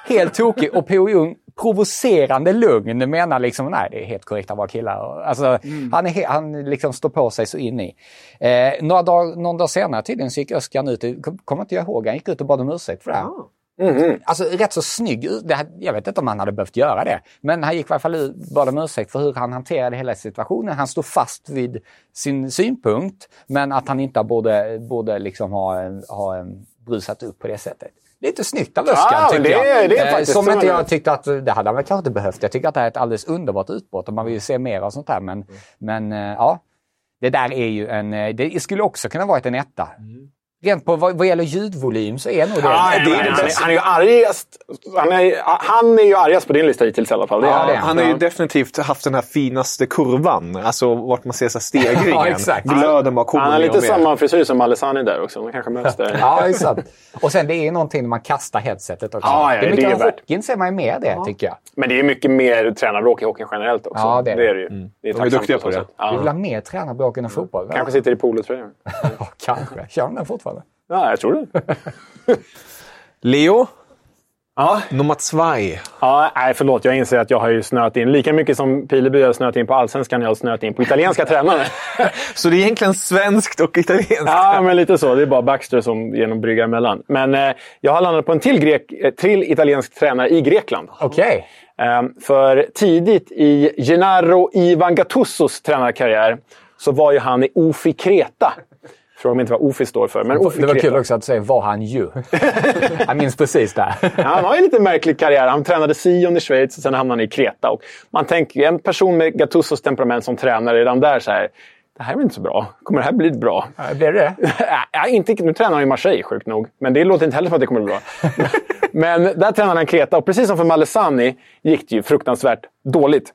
helt tokig. Och P.O. Jung provocerande lugn menar liksom, nej det är helt korrekt av våra killar. Alltså, Han, är, han liksom står på sig så in i. Eh, några dag, någon dag senare tydligen så gick Özcan ut, kom- kommer inte jag ihåg, han gick ut och bad om ursäkt för det här. Alltså rätt så snygg. Det Jag vet inte om han hade behövt göra det. Men han gick i alla fall ut bad om ursäkt för hur han hanterade hela situationen. Han stod fast vid sin synpunkt. Men att han inte borde, borde liksom ha, ha brusat upp på det sättet. Lite snyggt av Özcan Ja, tycker det jag. det är Eh, faktiskt Som inte jag tyckte att det hade han väl kanske inte behövt. Jag tycker att det här är ett alldeles underbart utbrott och man vill ju se mer av sånt här. Men, men eh, ja, det där är ju en... eh, Det skulle också kunna varit en etta. Rent på vad, vad gäller ljudvolym så är nog det... Ja, det är det bästa. Han är ju argast. Han är, han är ju argast på din lista hittills i alla fall. Det är Ja, han. har ju definitivt haft den här finaste kurvan. Alltså vart man ser så här stegringen. Ja, exakt. Glöden bara kommer Han har lite samma frisyr som Alessani där också. Man kanske möts där. Ja, det är sant. Och sen det är någonting när man kastar headsetet också. Ja, ja, det är det mycket är av värt. hockeyn ser man ju mer det, tycker jag. Men det är mycket mer tränarbråk i hockeyn generellt också. Ja, det är det. det, är det ju. Det är De är duktiga på det. Ja. Vi vill ha mer tränarbråk än fotboll. Kanske sitter i polotröjan. Ja, kanske. Kör de den fortfarande? Ja, jag tror det. Leo, Ja, nummer två. ja nej, förlåt. Jag inser att jag har ju snöat in lika mycket som Pileby har snöat in på allsvenskan. Jag har snöat in på italienska tränare. Så det är egentligen svenskt och italienskt. Ja, men lite så. Det är bara Baxter som ger någon brygga emellan. Men eh, jag har landat på en till, grek, eh, till italiensk tränare i Grekland. Okej. Ehm, för tidigt i Gennaro Ivan Gattusos tränarkarriär så var ju han i Ofi Kreta. Fråga mig inte vad Ofi står för, men Ofi Det var kul också att du säger var han ju. jag minns precis det. Ja, han har ju lite märklig karriär. Han tränade Sion i Schweiz och sen hamnade han i Kreta. Och man tänker, en person med Gattusos temperament som tränare redan där så här. Det här är inte så bra. Kommer det här bli bra? Blev det ja, inte, Nu tränar han i Marseille, sjukt nog. Men det låter inte heller som att det kommer bli bra. Men där tränade han Kreta och precis som för Malesani gick det ju fruktansvärt dåligt.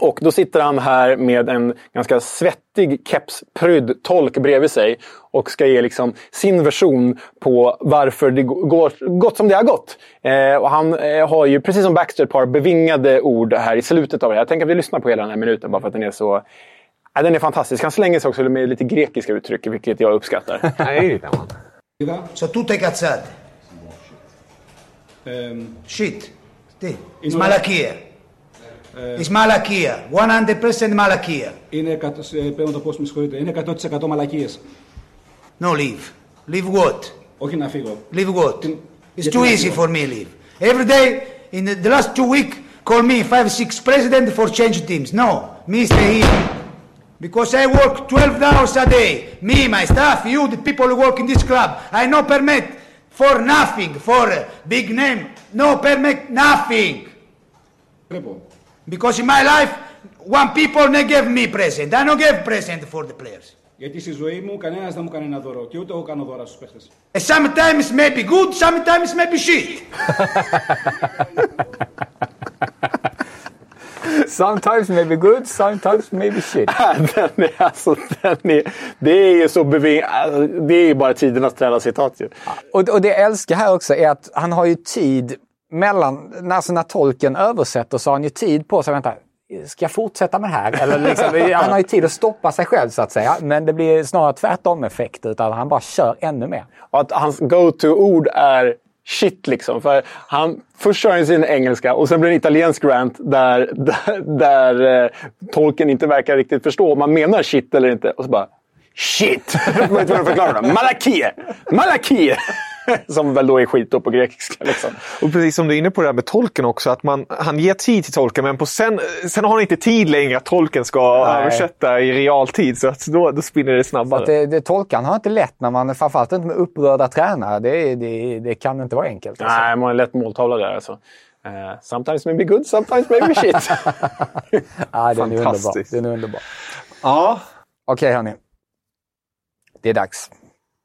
Och då sitter han här med en ganska svettig kepsprydd tolk bredvid sig och ska ge liksom sin version på varför det går, gått som det har gått. Eh, och han eh, har ju, precis som Baxter, ett par bevingade ord här i slutet av det. Jag tänker att vi lyssnar på hela den här minuten bara för att den är så... Ja, den är fantastisk. Han slänger sig också med lite grekiska uttryck, vilket jag uppskattar. So tutte cazzate. Ehm, Shit. Sì. In It's una- malachia. It's malachia. 100% malachia. Είναι, εκατό- ε, πρέπει να το πω, με συγχωρείτε, είναι 100% μαλακίες. No leave. Leave what? Όχι να φύγω. Leave what? It's Γιατί too να easy φύγω. for me leave. Every day, in the, the last two week, call me five, six president for change teams. No, me stay here. Because I work 12 hours a day. Me, my staff, you, the people who work in this club. I no permit for nothing, for a big name. No permit nothing. Πρέπει. Because in my life, one people they give me present. I don't give present for the players. Γιατί στη ζωή μου κανένας δεν μου κάνει ένα δώρο και ούτε εγώ κάνω δώρα στους παίχτες. And sometimes maybe good, sometimes maybe shit. Sometimes maybe good, sometimes maybe shit. den är, alltså, den är, det är ju så beving... alltså, Det är ju bara tidernas tränarcitat ju. Och, och det jag älskar här också är att han har ju tid mellan, alltså när tolken översätter så har han ju tid på sig. Vänta, ska jag fortsätta med det här? Eller liksom, han har ju tid att stoppa sig själv så att säga. Men det blir snarare tvärtom effekt utan han bara kör ännu mer. Och att hans go-to-ord är shit liksom. För han, först kör han sin engelska och sen blir det en italiensk rant där, där, där eh, tolken inte verkar riktigt förstå om man menar shit eller inte. Och så bara shit! Man vet vad de förklarar. Malakie! Malakie! Som väl då är skit då på grekiska. Liksom. Och precis som du är inne på det här med tolken också, att man, han ger tid till tolken men på sen, sen har han inte tid längre att tolken ska Nej. översätta i realtid. Så att då, då spinner det snabbare. det, det, tolkan har inte lätt när man, framförallt inte med upprörda tränare. Det, det, det kan inte vara enkelt. Alltså. Nej, man har en lätt måltavla där alltså. Eh, sometimes maybe good, sometimes maybe shit. Ja, den är underbar. Fantastiskt. Den är underbar. Ja. Okej hörni. Det är dags.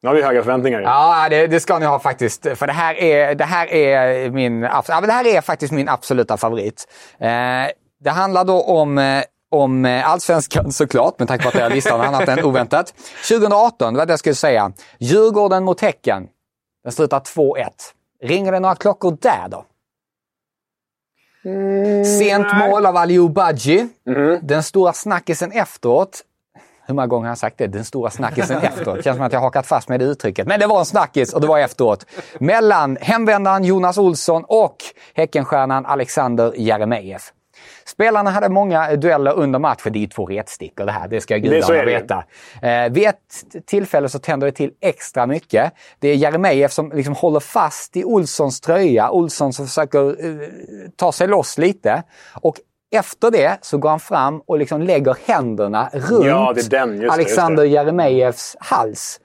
Nu har vi höga förväntningar. Ja, det, det ska ni ha faktiskt. För det här är, det här är, min, ja, men det här är faktiskt min absoluta favorit. Eh, det handlar då om, eh, om eh, allsvenskan såklart, med tanke på att jag listan har annat än oväntat. 2018, det var det jag skulle säga. Djurgården mot Häcken. Den slutar 2-1. Ringer det några klockor där då? Sent mål av Aliou Badji. Den stora snackisen efteråt. Hur många gånger har jag sagt det? Den stora snackisen efteråt. Det känns som att jag har hakat fast med det uttrycket. Men det var en snackis och det var efteråt. Mellan hemvändaren Jonas Olsson och Häckenstjärnan Alexander Jeremejeff. Spelarna hade många dueller under matchen. Det är ju två retstickor det här, det ska gudarna veta. Eh, vid ett tillfälle så tänder det till extra mycket. Det är Jeremejeff som liksom håller fast i Olssons tröja. Olsson som försöker eh, ta sig loss lite. Och efter det så går han fram och liksom lägger händerna runt Ja, den. Det, Alexander Jeremejeffs hals.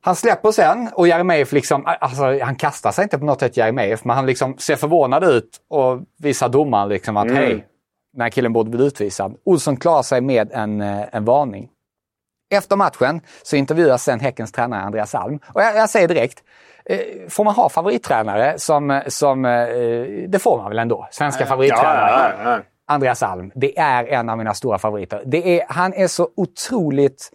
Han släpper sen och Jeremejeff liksom, alltså han kastar sig inte på något sätt Jeremejeff, men han liksom ser förvånad ut och visar domaren liksom att Mm. hej, den här killen borde bli utvisad. Olsson klarar sig med en, eh, en varning. Efter matchen så intervjuas sen Häckens tränare Andreas Alm. Och jag, jag säger direkt, får man ha favorittränare som, som eh, det får man väl ändå, svenska favorittränare. Ja, ja. Andreas Alm, det är en av mina stora favoriter. Det är, han är så otroligt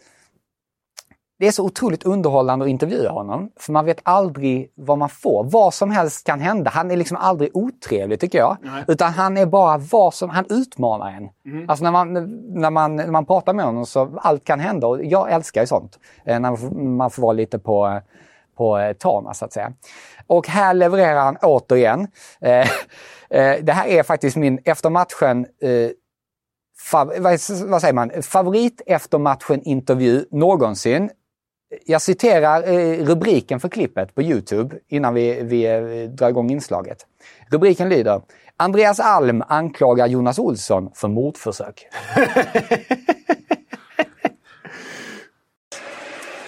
det är så otroligt underhållande att intervjua honom. För man vet aldrig vad man får. Vad som helst kan hända. Han är liksom aldrig otrevlig tycker jag. Nej. Utan han är bara vad som, han utmanar en. Mm. Alltså när man, när, man, när man pratar med honom så allt kan hända. Och jag älskar ju sånt. Eh, när man får, man får vara lite på, på eh, tama så att säga. Och här levererar han återigen. Eh, eh, det här är faktiskt min, efter matchen, vad, säger man, favorit efter matchen intervju någonsin. Jag citerar rubriken för klippet på Youtube innan vi, vi drar igång inslaget. Rubriken lyder Andreas Alm anklagar Jonas Olsson för mordförsök.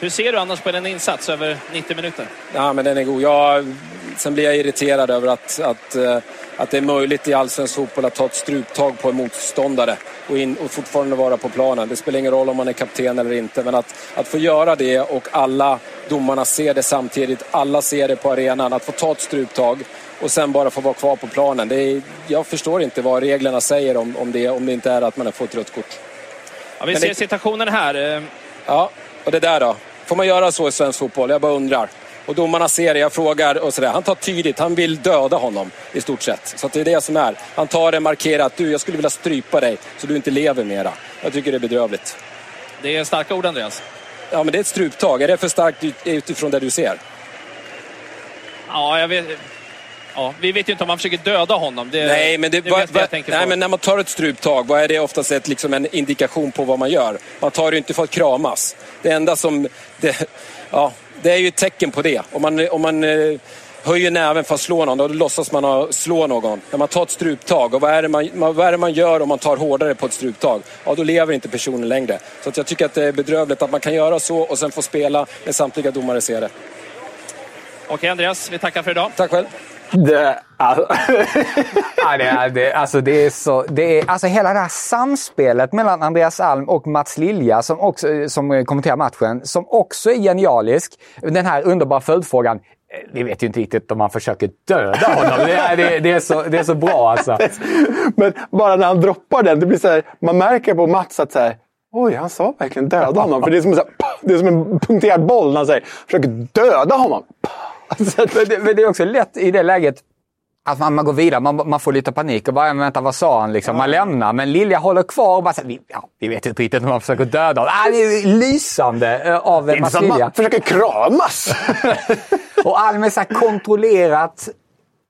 Hur ser du annars på den insats över 90 minuter? Ja, men den är god. Jag, sen blir jag irriterad över att, att, eh, att det är möjligt i allsvensk fotboll att ta ett struptag på en motståndare och, in, och fortfarande vara på planen. Det spelar ingen roll om man är kapten eller inte, men att, att få göra det och alla domarna ser det samtidigt, alla ser det på arenan, att få ta ett struptag och sen bara få vara kvar på planen. Det är, jag förstår inte vad reglerna säger om, om det, om det inte är att man har fått rött kort. Ja, vi Men ser det- situationen här. Ja, och det där då? Får man göra så i svensk fotboll? Jag bara undrar. Och domarna ser det, jag frågar och sådär. Han tar tydligt, han vill döda honom i stort sett. Så det är det som är. Han tar det, markerar att du, jag skulle vilja strypa dig så du inte lever mera. Jag tycker det är bedrövligt. Det är starka ord, Andreas. Ja, men det är ett struptag. Är det för starkt ut- utifrån det du ser? Ja, jag vet. Ja, vi vet ju inte om han försöker döda honom. Det, nej, men, det, det vad- tänker nej, men när man tar ett struptag, vad är det oftast ett, liksom en indikation på vad man gör? Man tar det ju inte för att kramas. Det enda som... Det, ja, det är ju ett tecken på det. Om man, om man eh, höjer näven för att slå någon, då låtsas man slå någon. När man tar ett struptag, och vad är, det man, man- vad är det man gör om man tar hårdare på ett struptag? Ja, då lever inte personen längre. Så att jag tycker att det är bedrövligt att man kan göra så och sen få spela när samtliga domare ser det. Okej, Andreas. Vi tackar för idag. Tack själv. Det, alltså, ja, det, är, det, alltså, det är så, det är, alltså hela det här samspelet mellan Andreas Alm och Mats Lilja som, också, som kommenterar matchen, som också är genialisk. Den här underbara följdfrågan. eh, Vi vet ju inte riktigt om man försöker döda honom. Det är, det, det är, så, det är så bra alltså. Men bara när han droppar den, det blir så här, man märker på Mats att så här, oj, han sa verkligen döda honom. För det är som så här, det är som en punkterad boll när han säger, försöker döda honom. men, det, men det är också lätt i det läget att man, man går vidare, man, man får lite panik och bara, "Men vänta vad sa han liksom? Man lämnar, men Lilja håller kvar och bara säger, vi, ja, vi vet inte riktigt om man försöker döda honom. Ah, det är lysande eh, av Det är inte så att man försöker kramas. och Alm är så kontrollerat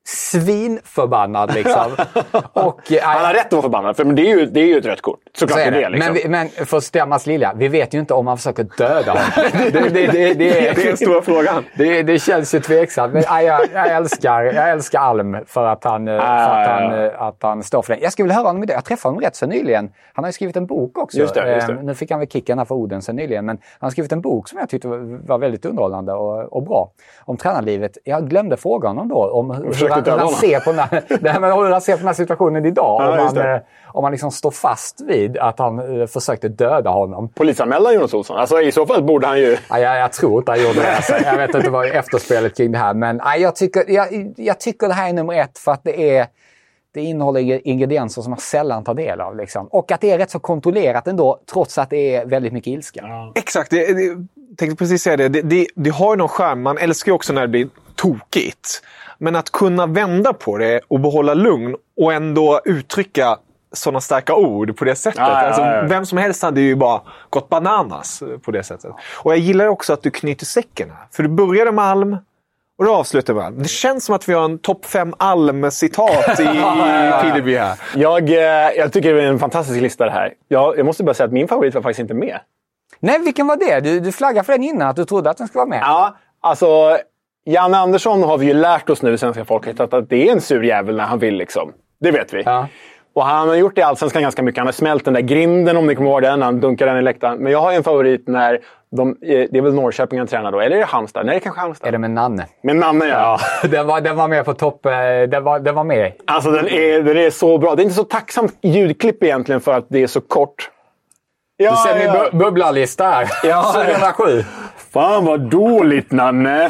svinförbannad liksom. och, eh, Han har rätt att vara förbannad, för men det, är ju, det är ju ett rött kort. Såklart Så är det. det. liksom. men, vi, men för att stämma Lilja, vi vet ju inte om han försöker döda honom. det, det, det, det, är den stora frågan. Det, det känns ju tveksamt. Men jag, jag, älskar, jag älskar Alm för att han, eh, för att han, ja. eh, att han står för det. Jag skulle vilja höra honom idag. Jag träffade honom rätt så nyligen. Han har ju skrivit en bok också. Just det, just det. Eh, Nu fick han väl kicken här för orden sen nyligen. Men han har skrivit en bok som jag tyckte var, väldigt underhållande och, och bra. Om tränarlivet. Jag glömde fråga honom då om hur, han, hur, han ser på den här, nej, men hur han ser på den här situationen idag. Ja, om, han, om han liksom står fast vid att han eh, försökte döda honom. Polisanmäla Jonas Olsson. Alltså, I så fall borde han ju... Ja, jag, jag tror inte han gjorde det. Alltså, jag vet inte vad efterspelet kring det här. Men ja, jag, tycker, jag, jag tycker det här är nummer ett för att det är det innehåller ingredienser som man sällan tar del av. Liksom. Och att det är rätt så kontrollerat ändå, trots att det är väldigt mycket ilska. Exakt, det, det, jag tänkte precis säga det. Det, det. det har ju någon charm. Man älskar ju också när det blir tokigt. Men att kunna vända på det och behålla lugn och ändå uttrycka sådana starka ord på det sättet. Ja, ja, alltså, ja, ja. Vem som helst hade ju bara gått bananas på det sättet. Och jag gillar också att du knyter säcken här. För du började med Alm och du avslutar med Alm. Det känns som att vi har en topp fem Alm-citat i, i Pideby här. Jag, eh, jag tycker det är en fantastisk lista det här. Jag, jag måste bara säga att min favorit var faktiskt inte med. Nej, vilken var det? Du, du flaggade för den innan, att du trodde att den skulle vara med. Ja, alltså Janne Andersson har vi ju lärt oss nu, svenska folket, att, att det är en sur jävel när han vill. liksom. Det vet vi. Och han har gjort det i Allsvenskan ganska mycket. Han har smält den där grinden, om ni kommer ihåg den. Han dunkar den i läktaren. Men jag har en favorit när de, eh, det är väl Norrköping han tränar då, eller är det Halmstad? Nej, det är kanske Halmstad. Är det med Nanne? Med Nanne, ja. Ja, den var, den var med på topp. eh, Den var, den var med. Alltså den är, den är så bra. Det är inte så tacksamt ljudklipp egentligen för att det är så kort. Ja, du ser min ja. bu- bubblarlista här. Ja. 2007. Fan vad dåligt Nanne!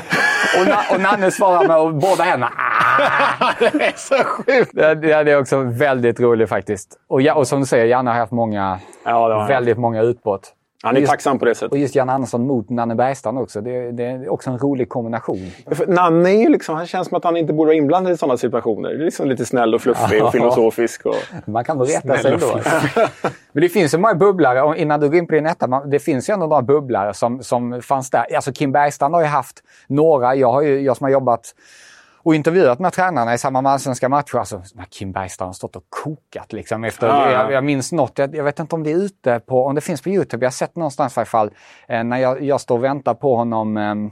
Och, Na- och Nanne svarar med båda händerna. Det är så sjukt! Det, det det är också väldigt roligt faktiskt. Och, ja, och som du säger, Janne har haft många, Ja, väldigt många utbrott. Han är Just- tacksam på det sättet. Och just Jan Andersson mot Nanne Bergstrand också. Det, det är också en rolig kombination. För Nanne är ju liksom, han känns som att han inte borde vara inblandad i sådana situationer. Det är liksom lite snäll och fluffig och Ja. filosofisk. Och... Man kan nog rätta sig och ändå. Men det finns ju många bubblare, och innan du går in på din etta, det finns ju ändå några bubblare som, som fanns där. Alltså Kim Bergstrand har ju haft några, jag, har ju, jag som har jobbat och intervjuat med tränarna i samband med allsvenska matcher. Alltså, Kim Bergstrand har stått och kokat liksom efter, Ja, ja. jag, jag minns något, jag, jag vet inte om det är ute på, om det finns på Youtube, jag har sett någonstans i alla fall, eh, när jag, jag står och väntar på honom ehm,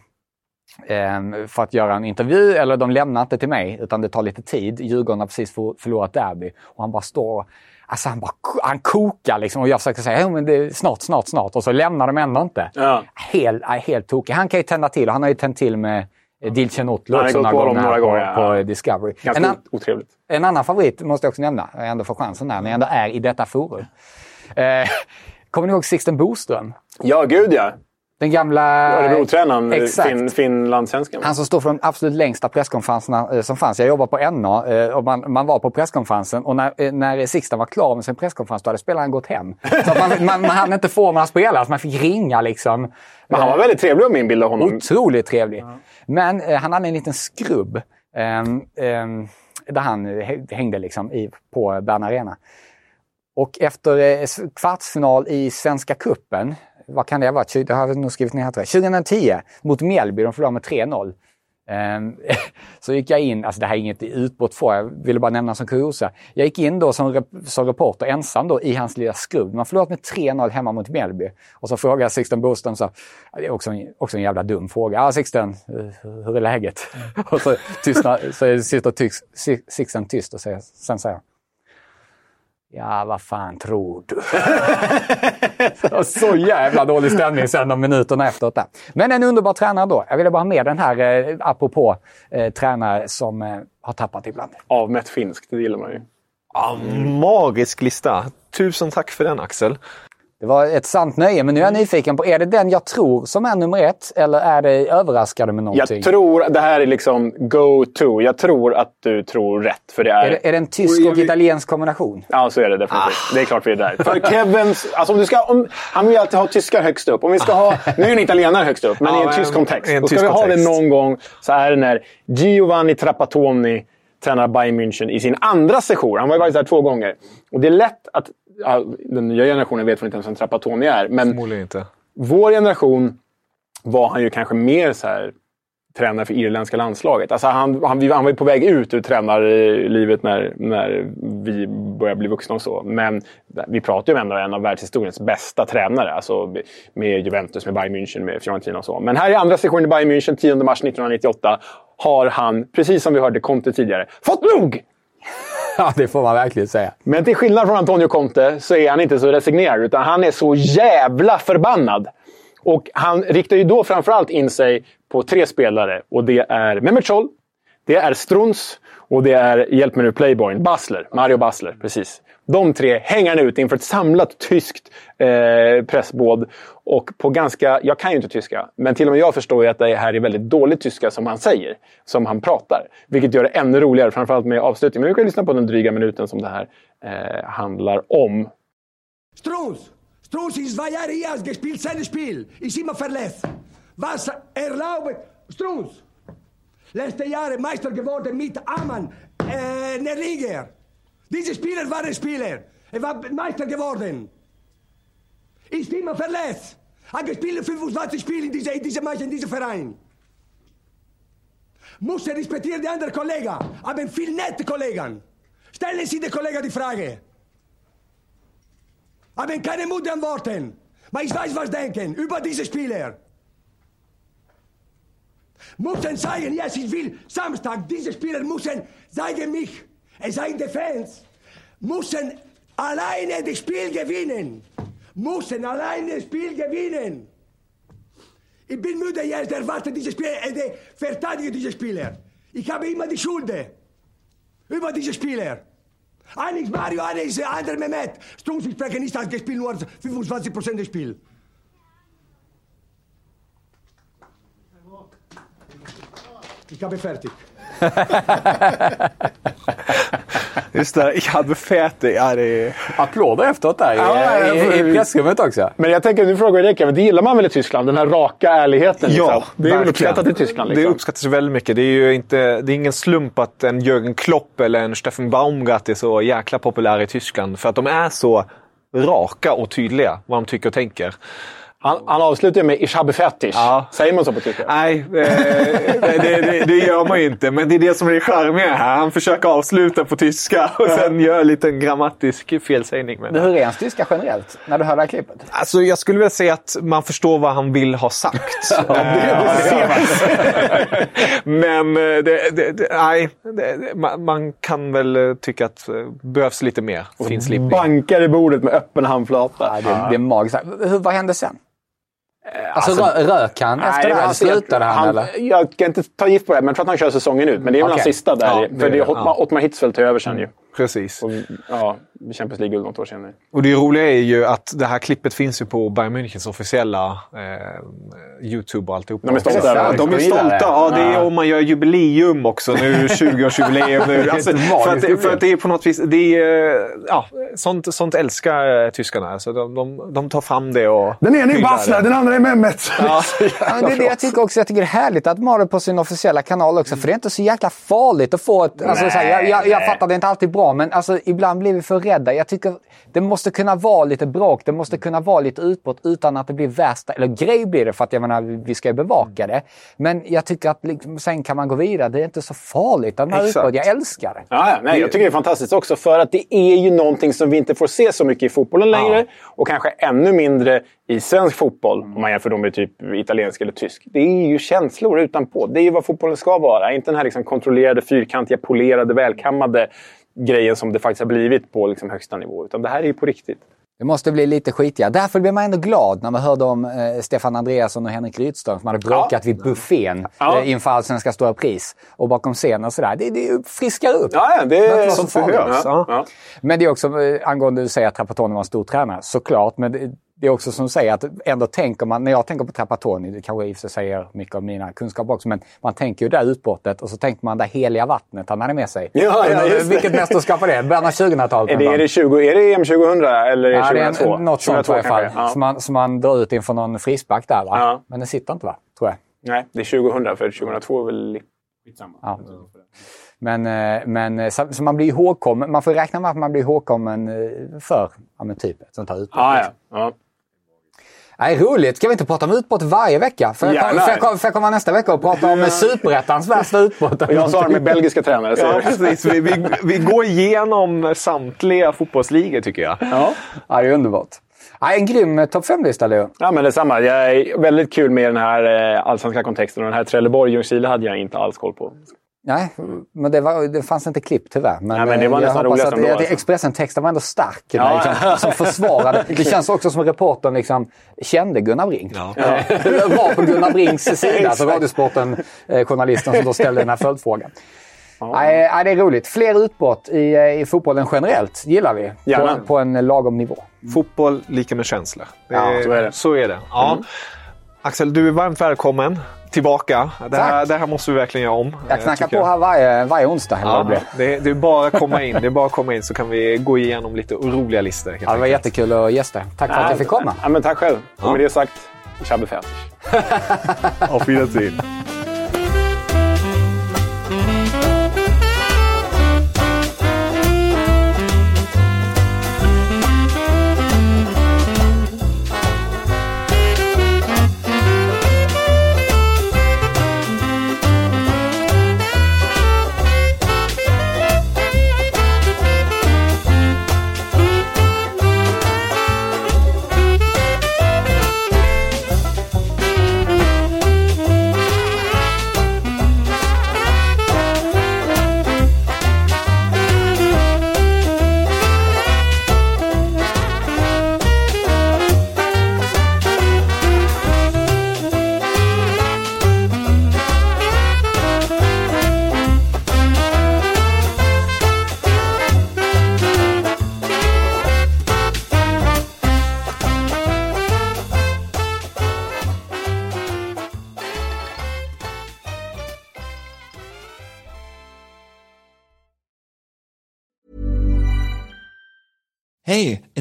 ehm, för att göra en intervju, eller de lämnar inte till mig, utan det tar lite tid. Djurgården har precis för- förlorat derby och han bara står Alltså han, bara, han kokar liksom och jag försöker säga men det är snart, snart, snart och så lämnar de ändå inte. Ja. Helt, helt tokig. Han kan ju tända till och han har ju tänt till med eh, Dilchen Otlo Han har också gått några gånger, några gånger, på, på Discovery. En, Ganska an, otrevligt. en annan favorit måste jag också nämna, jag ändå får chansen där, när jag ändå är i detta forum. Eh, kommer ni ihåg Sixten Boström? Ja, gud ja. Den gamla... Örebro-tränaren, Exakt. fin, finlandssvenskan. Han som står för de absolut längsta presskonferenserna eh, som fanns. Jag jobbade på NA eh, och man, man var på presskonferensen och när, eh, när Sixten var klar med sin presskonferens då hade spelaren gått hem. Så man, man, man hann inte få några spelare, så man fick ringa liksom. Men han var väldigt trevlig om min bild av honom. Otroligt trevlig. Men eh, han hade en liten skrubb ehm, ehm, där han eh, hä- hängde liksom i, på Bern Arena. Och efter eh, kvartsfinal i Svenska Kuppen, vad kan det vara? Tjugo- Jag har nog skrivit ner här tror jag. 2010 mot Mjällby, de förlorade med 3-0. Ehm, så gick jag in, alltså det här är inget utbrott för, jag ville bara nämna som kuriosa. Jag gick in då som, rep- som reporter ensam då i hans lilla skrubb. Man förlorat med 3-0 hemma mot Mjällby. Och så frågade jag Sixten Boström så, det är också en, också en jävla dum fråga. Ja Sixten, hur är läget? och så, tystna, så sitter tyst, Sixten tyst och säger, sen säger han, Ja, vad fan tror du? Var så jävla dålig stämning sen de minuterna efteråt. Där. Men en underbar tränare då. Jag ville bara ha med den här, eh, apropå eh, tränare som eh, har tappat ibland. Avmätt finskt, det gillar man ju. Ja, magisk lista. Tusen tack för den Axel. Det var ett sant nöje, men nu är jag nyfiken på, är det den jag tror som är nummer ett? Eller är det överraskade med någonting? Jag tror det här är liksom go-to. Jag tror att du tror rätt. För det är... Är det, är det en tysk och italiensk kombination? Ja, så är det definitivt. Det är klart vi är där. För Kevins... Alltså om du ska, om, han vill ju alltid ha tyskar högst upp. Om vi ska ha, nu är en italienare högst upp, men Ja, i en tysk kontext. i en Då ska vi ha det någon gång så är det när Giovanni Trapattoni tränar Bayern München i sin andra session. Han var ju varit där två gånger. Och det är lätt att... Ja, den nya generationen vet väl inte ens vem Trapattoni är. Men Förmodligen inte. vår generation var han ju kanske mer så här tränare för irländska landslaget. Alltså han, han, han var ju på väg ut ur tränarlivet när, när vi började bli vuxna och så. Men vi pratar ju om en av världshistoriens bästa tränare. Alltså med Juventus, med Bayern München, med Fiorentina och så. Men här i andra sessionen i Bayern München, 10 mars 1998, har han, precis som vi hörde Conte tidigare, fått nog! Ja, det får man verkligen säga. Men till skillnad från Antonio Conte så är han inte så resignerad, utan han är så jävla förbannad. Och han riktar ju då framförallt in sig på tre spelare. Och det är Mehmet Scholl, det är Struns och det är, hjälp mig nu, Playboyn, Basler. Mario Basler, precis. De tre hänger han ut inför ett samlat tyskt eh, pressbåd. Och på ganska, jag kan ju inte tyska, men till och med jag förstår ju att det här är väldigt dålig tyska som han säger. Som han pratar. Vilket gör det ännu roligare, framförallt med avslutningen. Men vi kan lyssna på den dryga minuten som det här eh, handlar om. Struns! Struns, in zwei Jahre hier hat gespielt sein Spiel. Ist immer verletzt. Was erlaubt Strunz? Letzte Jahre Meister geworden mit Amann, äh, Nerlinger. Diese Spieler waren Spieler. Er war Meister geworden. Ist immer verletzt. Hat gespielt 25 Spiele in dieser in diese in diesem Verein. Muss er respektieren die anderen Kollegen. Haben viel nette Kollegen. Stellen Sie den Kollegen die Frage. Haben keine Mut antworten. Aber ich weiß, was denken über diese Spieler. Müssen zeigen, yes, ich will Samstag, diese Spieler müssen zeigen mich. Es sei die Fans. Müssen alleine das Spiel gewinnen. Müssen alleine das Spiel gewinnen. Ich bin müde jetzt, erwarte diese Spieler, äh, verteidige diese Spieler. Ich habe immer die Schuld über diese Spieler. Einiges Mario, einiges andere Mehmet. Strunz, ich spreche nicht als gespielt, nur 25% des Spiels. Ich habe fertig. Just det, ich habe fertig. Ja, det är... Applåder efteråt där Ja, i, i, i pressrummet också. Men jag tänker, nu frågar jag dig Kevin, det gillar man väl i Tyskland? Den här raka ärligheten. Ja, liksom. Det är verkligen. uppskattat i Tyskland? Det Liksom. uppskattas väldigt mycket. Det är ju inte, det är ingen slump att en Jürgen Klopp eller en Steffen Baumgart är så jäkla populära i Tyskland. För att de är så raka och tydliga vad de tycker och tänker. Han, han avslutar med Ich habe fertig. Säger man så på tyska? Nej, eh, det, det, det gör man ju inte. Men det är det som är det charmiga här. Han försöker avsluta på tyska och sen gör en liten grammatisk felsägning. Med Men hur är hans tyska generellt, när du hör det här klippet? Alltså, jag skulle vilja säga att man förstår vad han vill ha sagt. Men eh, det, det, det, nej, det, det, man, man kan väl eh, tycka att det behövs lite mer finslipning. Bankar i bordet med öppen handflata. Ja, det, det är magiskt. Vad hände sen? Alltså, alltså- rö, rök han efter Nej, det här? alltså, jag- Slutade han, han eller? Jag kan inte ta gift på det, men jag tror att han kör säsongen ut. Men det är väl Okej. hans sista där. Ja, för det är Ottmar, ja. Ottmar Hitzfeldt tar över sen ju. Precis. Och, ja, Champions League-guld något år senare. Och det roliga är ju att det här klippet finns ju på Bayern Münchens officiella eh, YouTube och alltihopa. De är stolta Ja. De är stolta. Ja, det är, och man gör jubileum också nu. 20-årsjubileum nu. Alltså, för, att, för att det är på något vis... Det är, ja, sånt, sånt älskar eh, tyskarna. Alltså, de, de, de tar fram det och Den ene är Basler, den andra är Mehmet. Ja. Ja, det är det jag tycker också. Jag tycker det är härligt att de har det på sin officiella kanal också. För det är inte så jäkla farligt att få ett... Alltså, så här, jag, jag, jag fattar, det är inte alltid bra. Men alltså, ibland blir vi för rädda. Jag tycker det måste kunna vara lite bråk. Det måste kunna vara lite utbrott utan att det blir värsta... Eller grej blir det för att jag menar, vi ska ju bevaka det. Men jag tycker att liksom, sen kan man gå vidare. Det är inte så farligt. Att man utbrott. Jag älskar det. Ja, ja, nej, jag tycker det är fantastiskt också för att det är ju någonting som vi inte får se så mycket i fotbollen längre. Och kanske ännu mindre i svensk fotboll om man jämför dem med typ italiensk eller tysk. Det är ju känslor utanpå. Det är ju vad fotbollen ska vara. Inte den här liksom kontrollerade, fyrkantiga, polerade, välkammade grejen som det faktiskt har blivit på liksom högsta nivå. Utan det här är ju på riktigt. Det måste bli lite skitigare. Därför blir man ändå glad när man hörde om eh, Stefan Andreasson och Henrik Rydström som hade bråkat vid buffén Ja. eh, inför Allsvenska stora pris. Och bakom scenen och sådär. Det, det friskar upp. Ja, ja, det är vara som behövs. Ja, ja. Men det är också eh, angående du säger att Trapattoni var en stor tränare. Såklart, men det, det är också som du säger att ändå tänker man, när jag tänker på Trapattoni, det kanske i och för sig säger mycket av mina kunskaper också, men man tänker ju det där utbrottet och så tänker man det heliga vattnet han hade med sig. Ja, ja, just det. Vilket mästerskap var det? Början av 2000-talet? Är det, är, det 20, är det EM 2000 eller är Ja, det det 2002? är en, något sånt i 2002 alla fall. ja. Som, man, som man drar ut inför någon frisback där va? Ja. Men den sitter inte va? Tror jag. Nej, det är 2000 för 2002 är väl... Ja. Men, eh, men eh, så, så man blir ihågkommen. Man får räkna med att man blir ihågkommen eh, för ja, men typ ett sånt här utbrott. Ja, liksom. ja. ja. Nej, roligt. Ska vi inte prata om utbrott varje vecka? För jag, Gärna. för jag, kom- för jag kommer nästa vecka och prata om superettans värsta utbrott. Jag sa det med belgiska tränare. Så Ja, precis. Vi, vi, vi går igenom samtliga fotbollsligor tycker jag. Ja. Ja, det är underbart. Ja, en grym eh, topp 5-lista, Leo. Ja, men detsamma. Jag är väldigt kul med den här eh, allsvenska kontexten. Och den här Trelleborg-Ljungskile hade jag inte alls koll på. Nej, men det, var, det fanns inte klipp tyvärr. Men, Nej, men det var eh, jag nästan hoppas roligast att ändå, alltså. Expressen-texten var ändå stark. Ja. Liksom, som försvarade. Det känns också som reportern liksom, kände Gunnar Brink. Ja. Eller var på Gunnar Brinks sida. Alltså Radiosporten-journalisten som då ställde den här följdfrågan. Nej, nej, det är roligt. Fler utbrott i, eh, i fotbollen generellt gillar vi. Gärna. På, på en lagom nivå. Fotboll lika med känslor. Det Ja, så är det. Så är det. Ja. Axel, du är varmt välkommen tillbaka. Det här, det här måste vi verkligen göra om. Jag eh, knackar tycker på här varje, varje onsdag. Det Ja, det, det är bara att komma in. Det är bara att komma in så kan vi gå igenom lite roliga listor. helt Ja, det var enkelt. jättekul att gästa. Tack för att jag fick komma. Ja, men tack själv. Och med det sagt, habe fertig. Auf Wiedersehen.